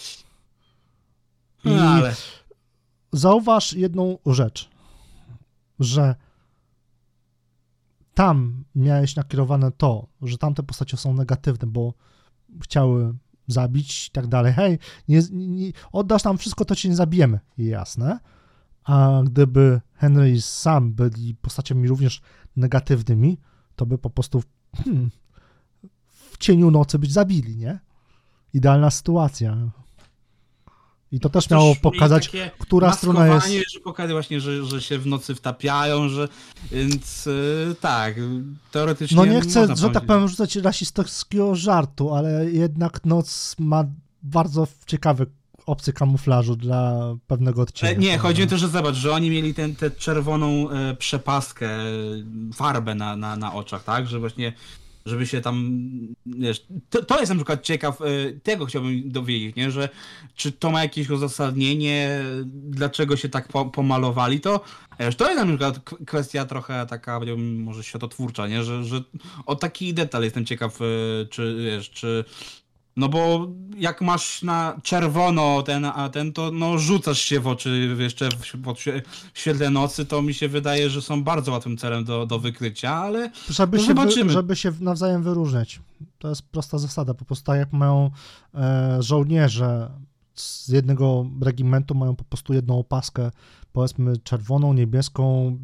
No, ale... zauważ jedną rzecz, że tam miałeś nakierowane to, że tamte postacie są negatywne, bo chciały zabić i tak dalej. Hej, nie, nie, oddasz nam wszystko, to cię nie zabijemy. Jasne. A gdyby Henry i Sam byli postaciami również negatywnymi, to by po prostu hmm, w cieniu nocy być zabili, nie? Idealna sytuacja. I to też miało pokazać, która strona jest... że pokazuje właśnie, że, że się w nocy wtapiają, że więc yy, tak, teoretycznie No nie chcę, że tak powiem, rzucać rasistowskiego żartu, ale jednak noc ma bardzo ciekawy opcję kamuflażu dla pewnego odcinka. E, Nie, chodzi mi to, że zobacz, że oni mieli tę tę czerwoną e, przepaskę, e, farbę na, na, na oczach, tak? Że właśnie, żeby się tam, wiesz, to, to jest na przykład ciekaw, tego chciałbym dowiedzieć, nie? Że czy to ma jakieś uzasadnienie, dlaczego się tak po, pomalowali, to wiesz, to jest na przykład kwestia trochę taka, powiedziałbym, może światotwórcza, nie? Że, że o taki detal jestem ciekaw, czy, wiesz, czy no bo jak masz na czerwono ten, a ten, to no rzucasz się w oczy jeszcze w, w, świetle nocy, to mi się wydaje, że są bardzo łatwym celem do, do wykrycia, ale Żeby, No się wy, zobaczymy. żeby się nawzajem wyróżniać. To jest prosta zasada. Po prostu tak jak mają e, żołnierze z jednego regimentu, mają po prostu jedną opaskę, powiedzmy czerwoną, niebieską,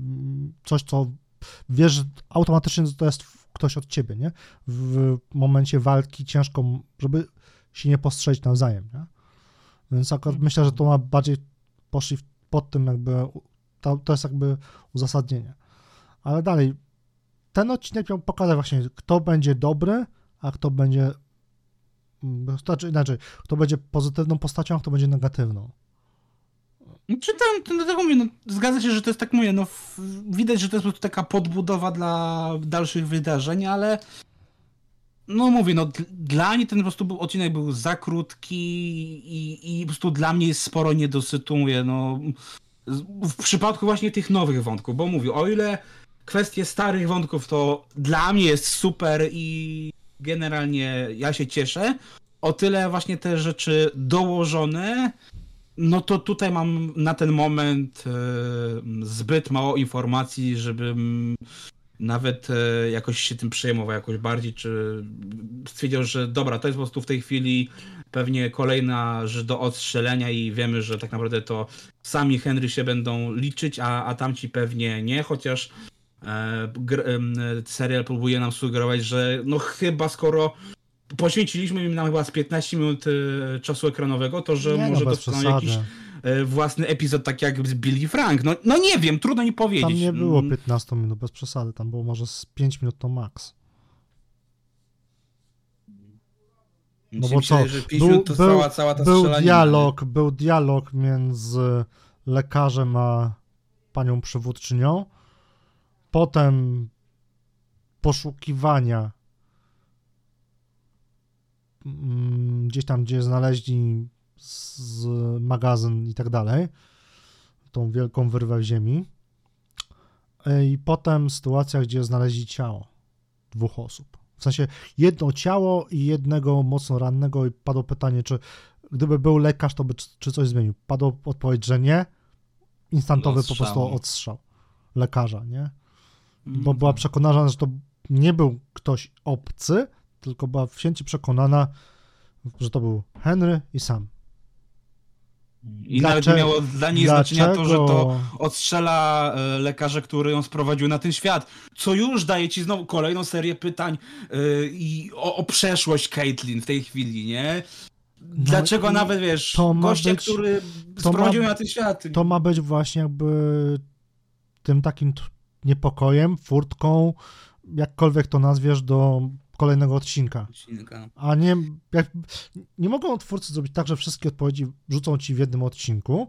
coś co wiesz automatycznie, to jest ktoś od ciebie, nie? W momencie walki ciężko, żeby się nie postrzelić nawzajem, nie? Więc akurat myślę, że to ma bardziej poszli w- pod tym jakby, to, to jest jakby uzasadnienie. Ale dalej, ten odcinek miał pokazać właśnie, kto będzie dobry, a kto będzie. mm, Znaczy inaczej, kto będzie pozytywną postacią, a kto będzie negatywną. Czy tam, to dlatego mówię, no, zgadza się, że to jest tak mówię, no widać, że to jest po prostu taka podbudowa dla dalszych wydarzeń, ale no mówię, no dla mnie ten po prostu był, odcinek był za krótki i, i po prostu dla mnie jest sporo niedosytu, no w przypadku właśnie tych nowych wątków, bo mówię, o ile kwestie starych wątków to dla mnie jest super i generalnie ja się cieszę, o tyle właśnie te rzeczy dołożone, no to tutaj mam na ten moment e, zbyt mało informacji, żebym nawet e, jakoś się tym przejmował jakoś bardziej, czy stwierdził, że dobra, to jest po prostu w tej chwili pewnie kolejna rzecz do odstrzelenia i wiemy, że tak naprawdę to sami Henry się będą liczyć, a, a tamci pewnie nie, chociaż e, serial próbuje nam sugerować, że no chyba skoro poświęciliśmy im nam chyba z 15 minut e, czasu ekranowego, to że nie, może no, dostaną jakiś e, własny epizod, tak jak z Billy Frank. No, no nie wiem, trudno mi powiedzieć. Tam nie było Mm, 15 minut, bez przesady, tam było może z 5 minut to max. mi No bo co, że 5 był- minut to był- trwała cała ta Był dialog, był dialog między lekarzem a panią przywódczynią. Potem poszukiwania mm, gdzieś tam, gdzie znaleźli z, magazyn i tak dalej, tą wielką wyrwę w ziemi. I potem sytuacja, gdzie znaleźli ciało dwóch osób. W sensie jedno ciało i jednego mocno rannego i padło pytanie, czy gdyby był lekarz, to by czy, coś zmienił. Padło odpowiedź, że nie. Instantowy po Odstrzał. prostu odstrzał lekarza, nie? Mm, Bo była przekonana, że to nie był ktoś obcy, tylko była wsięcie przekonana, że to był Henry i sam. I nawet Dlaczego- miało dla niej znaczenia to, że to odstrzela e, lekarza, który ją sprowadził na ten świat. Co już daje ci znowu kolejną serię pytań e, i o, o przeszłość Caitlyn w tej chwili, nie? Dlaczego No nawet, wiesz, to gościa, być- który sprowadził ma- ją na ten świat. To ma być właśnie jakby tym takim niepokojem, furtką, jakkolwiek to nazwiesz, do kolejnego odcinka. Odcinka. A nie, jak, nie mogą twórcy zrobić tak, że wszystkie odpowiedzi rzucą ci w jednym odcinku,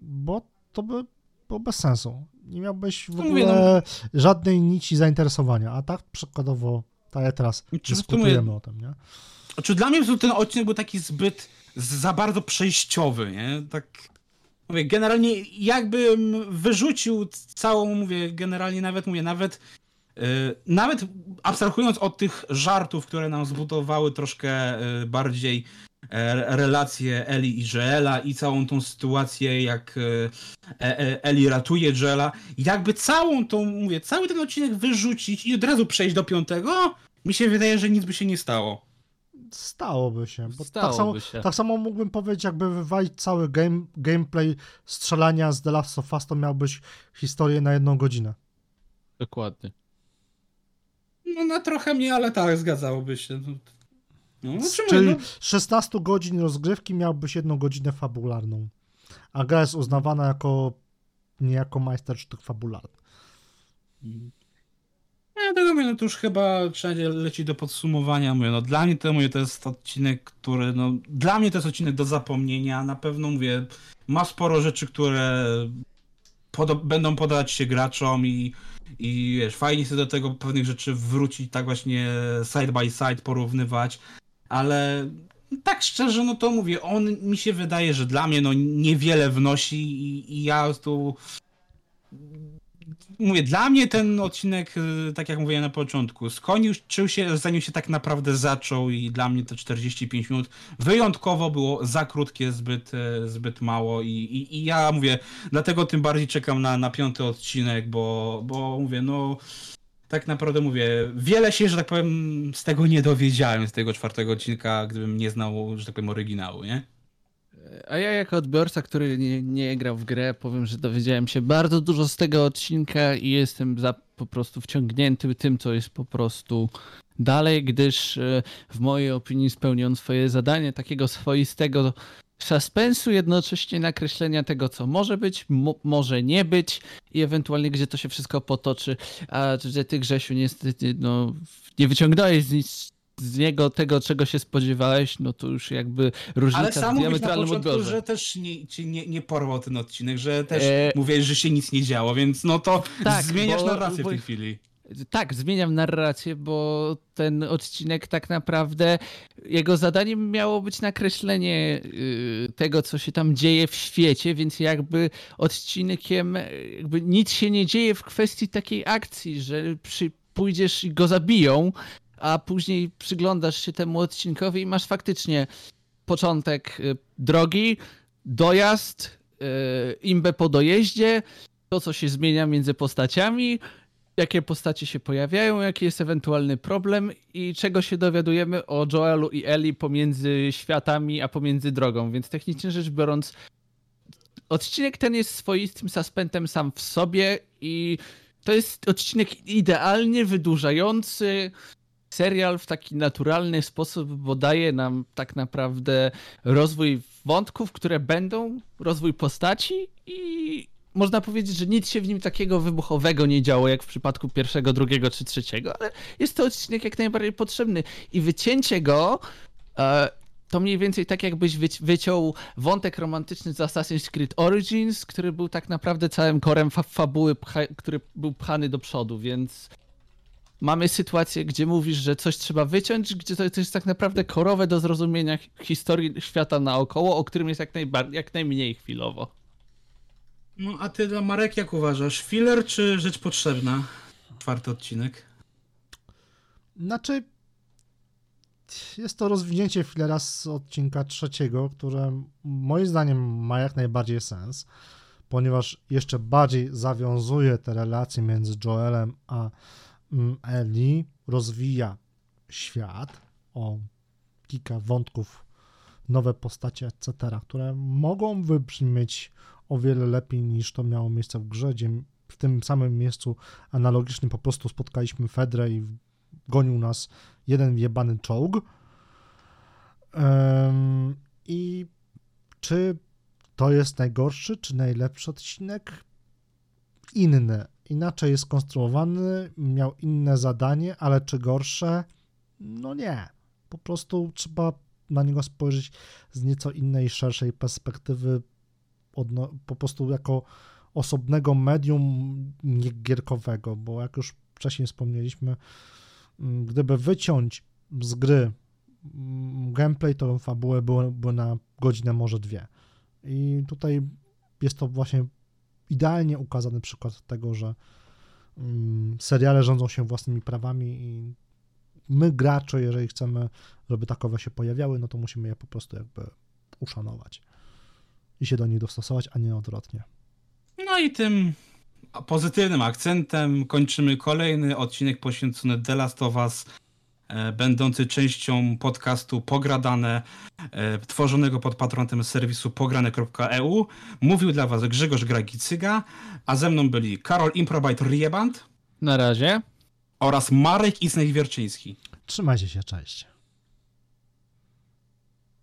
bo to by było bez sensu. Nie miałbyś w No ogóle mówię, żadnej nici zainteresowania, a tak przykładowo, tak jak teraz Czy w dyskutujemy sumie- o tym, nie? Czy dla mnie ten odcinek był taki zbyt za bardzo przejściowy, nie? Tak. Mówię, generalnie jakbym wyrzucił całą, mówię, generalnie nawet mówię, nawet nawet abstrahując od tych żartów, które nam zbudowały troszkę yy, bardziej e, relacje Eli i Joela i całą tą sytuację, jak yy, e, e, Eli ratuje Joela, jakby całą tą, mówię, cały ten odcinek wyrzucić i od razu przejść do piątego, mi się wydaje, że nic by się nie stało. Stałoby się, bo tak Stałoby samo, się. tak samo mógłbym powiedzieć, jakby wywalić cały game, gameplay strzelania z The Last of Us, to miałbyś historię na jedną godzinę. Dokładnie. No na trochę mnie, ale tak, zgadzałoby się. No, No, no Czyli no, z 16 godzin rozgrywki miałbyś jedną godzinę fabularną. A gra jest uznawana jako niejako majstersztyk fabularny. Ja tego mówię, no to już chyba trzeba leci do podsumowania. Mówię, no dla mnie to mówię, to jest odcinek, który, no dla mnie to jest odcinek do zapomnienia. Na pewno mówię, ma sporo rzeczy, które będą podać się graczom i, i wiesz, fajnie sobie do tego pewnych rzeczy wrócić, tak właśnie side by side porównywać, ale tak szczerze, no to mówię, on mi się wydaje, że dla mnie no niewiele wnosi i, i ja tu mówię, dla mnie ten odcinek, y, tak jak mówiłem na początku, skończył się, zanim się tak naprawdę zaczął i dla mnie te 45 minut wyjątkowo było za krótkie, zbyt, e, zbyt mało i, i, i ja mówię, dlatego tym bardziej czekam na, na piąty odcinek, bo, bo mówię, no tak naprawdę mówię, wiele się, że tak powiem, z tego nie dowiedziałem, z tego czwartego odcinka, gdybym nie znał, że tak powiem, oryginału, nie? A ja jako odbiorca, który nie, nie grał w grę, powiem, że dowiedziałem się bardzo dużo z tego odcinka i jestem za, po prostu wciągnięty tym, co jest po prostu dalej, gdyż e, w mojej opinii spełnił swoje zadanie takiego swoistego suspensu, jednocześnie nakreślenia tego, co może być, mo może nie być i ewentualnie gdzie to się wszystko potoczy. A że ty, Grzesiu, niestety no, nie wyciągnąłeś z nic z niego tego, czego się spodziewałeś, no to już jakby różnica Ale sam mówisz na początku, odbiorze. że też nie, ci nie, nie porwał ten odcinek, że też E, mówiłeś, że się nic nie działo, więc no to Tak, zmieniasz bo- narrację bo- w tej chwili. Tak, zmieniam narrację, bo ten odcinek tak naprawdę jego zadaniem miało być nakreślenie y, tego, co się tam dzieje w świecie, więc jakby odcinkiem y, jakby nic się nie dzieje w kwestii takiej akcji, że przy, pójdziesz i go zabiją, a później przyglądasz się temu odcinkowi i masz faktycznie początek y, drogi, dojazd, y, imbę po dojeździe, to co się zmienia między postaciami, jakie postacie się pojawiają, jaki jest ewentualny problem i czego się dowiadujemy o Joelu i Ellie pomiędzy światami, a pomiędzy drogą. Więc technicznie rzecz biorąc, odcinek ten jest swoistym suspentem sam w sobie i to jest odcinek idealnie wydłużający serial w taki naturalny sposób, bo daje nam tak naprawdę rozwój wątków, które będą, rozwój postaci i można powiedzieć, że nic się w nim takiego wybuchowego nie działo, jak w przypadku pierwszego, drugiego czy trzeciego, ale jest to odcinek jak najbardziej potrzebny. I wycięcie go e, to mniej więcej tak jakbyś wyci- wyciął wątek romantyczny z Assassin's Creed Origins, który był tak naprawdę całym korem fa- fabuły, który był pchany do przodu, więc mamy sytuację, gdzie mówisz, że coś trzeba wyciąć, gdzie to to jest tak naprawdę korowe do zrozumienia historii świata naokoło, o którym jest jak, najbar- jak najmniej chwilowo. No a ty, Marek, jak uważasz? Filler czy rzecz potrzebna? Czwarty odcinek. Znaczy, jest to rozwinięcie filera z odcinka trzeciego, które moim zdaniem ma jak najbardziej sens, ponieważ jeszcze bardziej zawiązuje te relacje między Joelem a Ellie, rozwija świat o kilka wątków, nowe postacie, etc., które mogą wybrzmieć o wiele lepiej niż to miało miejsce w grze, gdzie w tym samym miejscu analogicznym po prostu spotkaliśmy Fedrę i gonił nas jeden jebany czołg. I czy to jest najgorszy, czy najlepszy odcinek? Inny. Inaczej jest skonstruowany, miał inne zadanie, ale czy gorsze? No nie. Po prostu trzeba na niego spojrzeć z nieco innej, szerszej perspektywy, odno- po prostu jako osobnego medium niegierkowego, bo jak już wcześniej wspomnieliśmy, mm, gdyby wyciąć z gry mm, gameplay, to fabułę były na godzinę, może dwie. I tutaj jest to właśnie idealnie ukazany przykład tego, że mm, seriale rządzą się własnymi prawami i my gracze, jeżeli chcemy, żeby takowe się pojawiały, no to musimy je po prostu jakby uszanować i się do nich dostosować, a nie odwrotnie. No i tym pozytywnym akcentem kończymy kolejny odcinek poświęcony The Last of Us, będący częścią podcastu Pogradane, e, tworzonego pod patronatem serwisu pograne.eu. Mówił dla Was Grzegorz Gragicyga, a ze mną byli Karol Improbite Rieband Na razie. oraz Marek Isnej-Wierczyński. Trzymajcie się, cześć.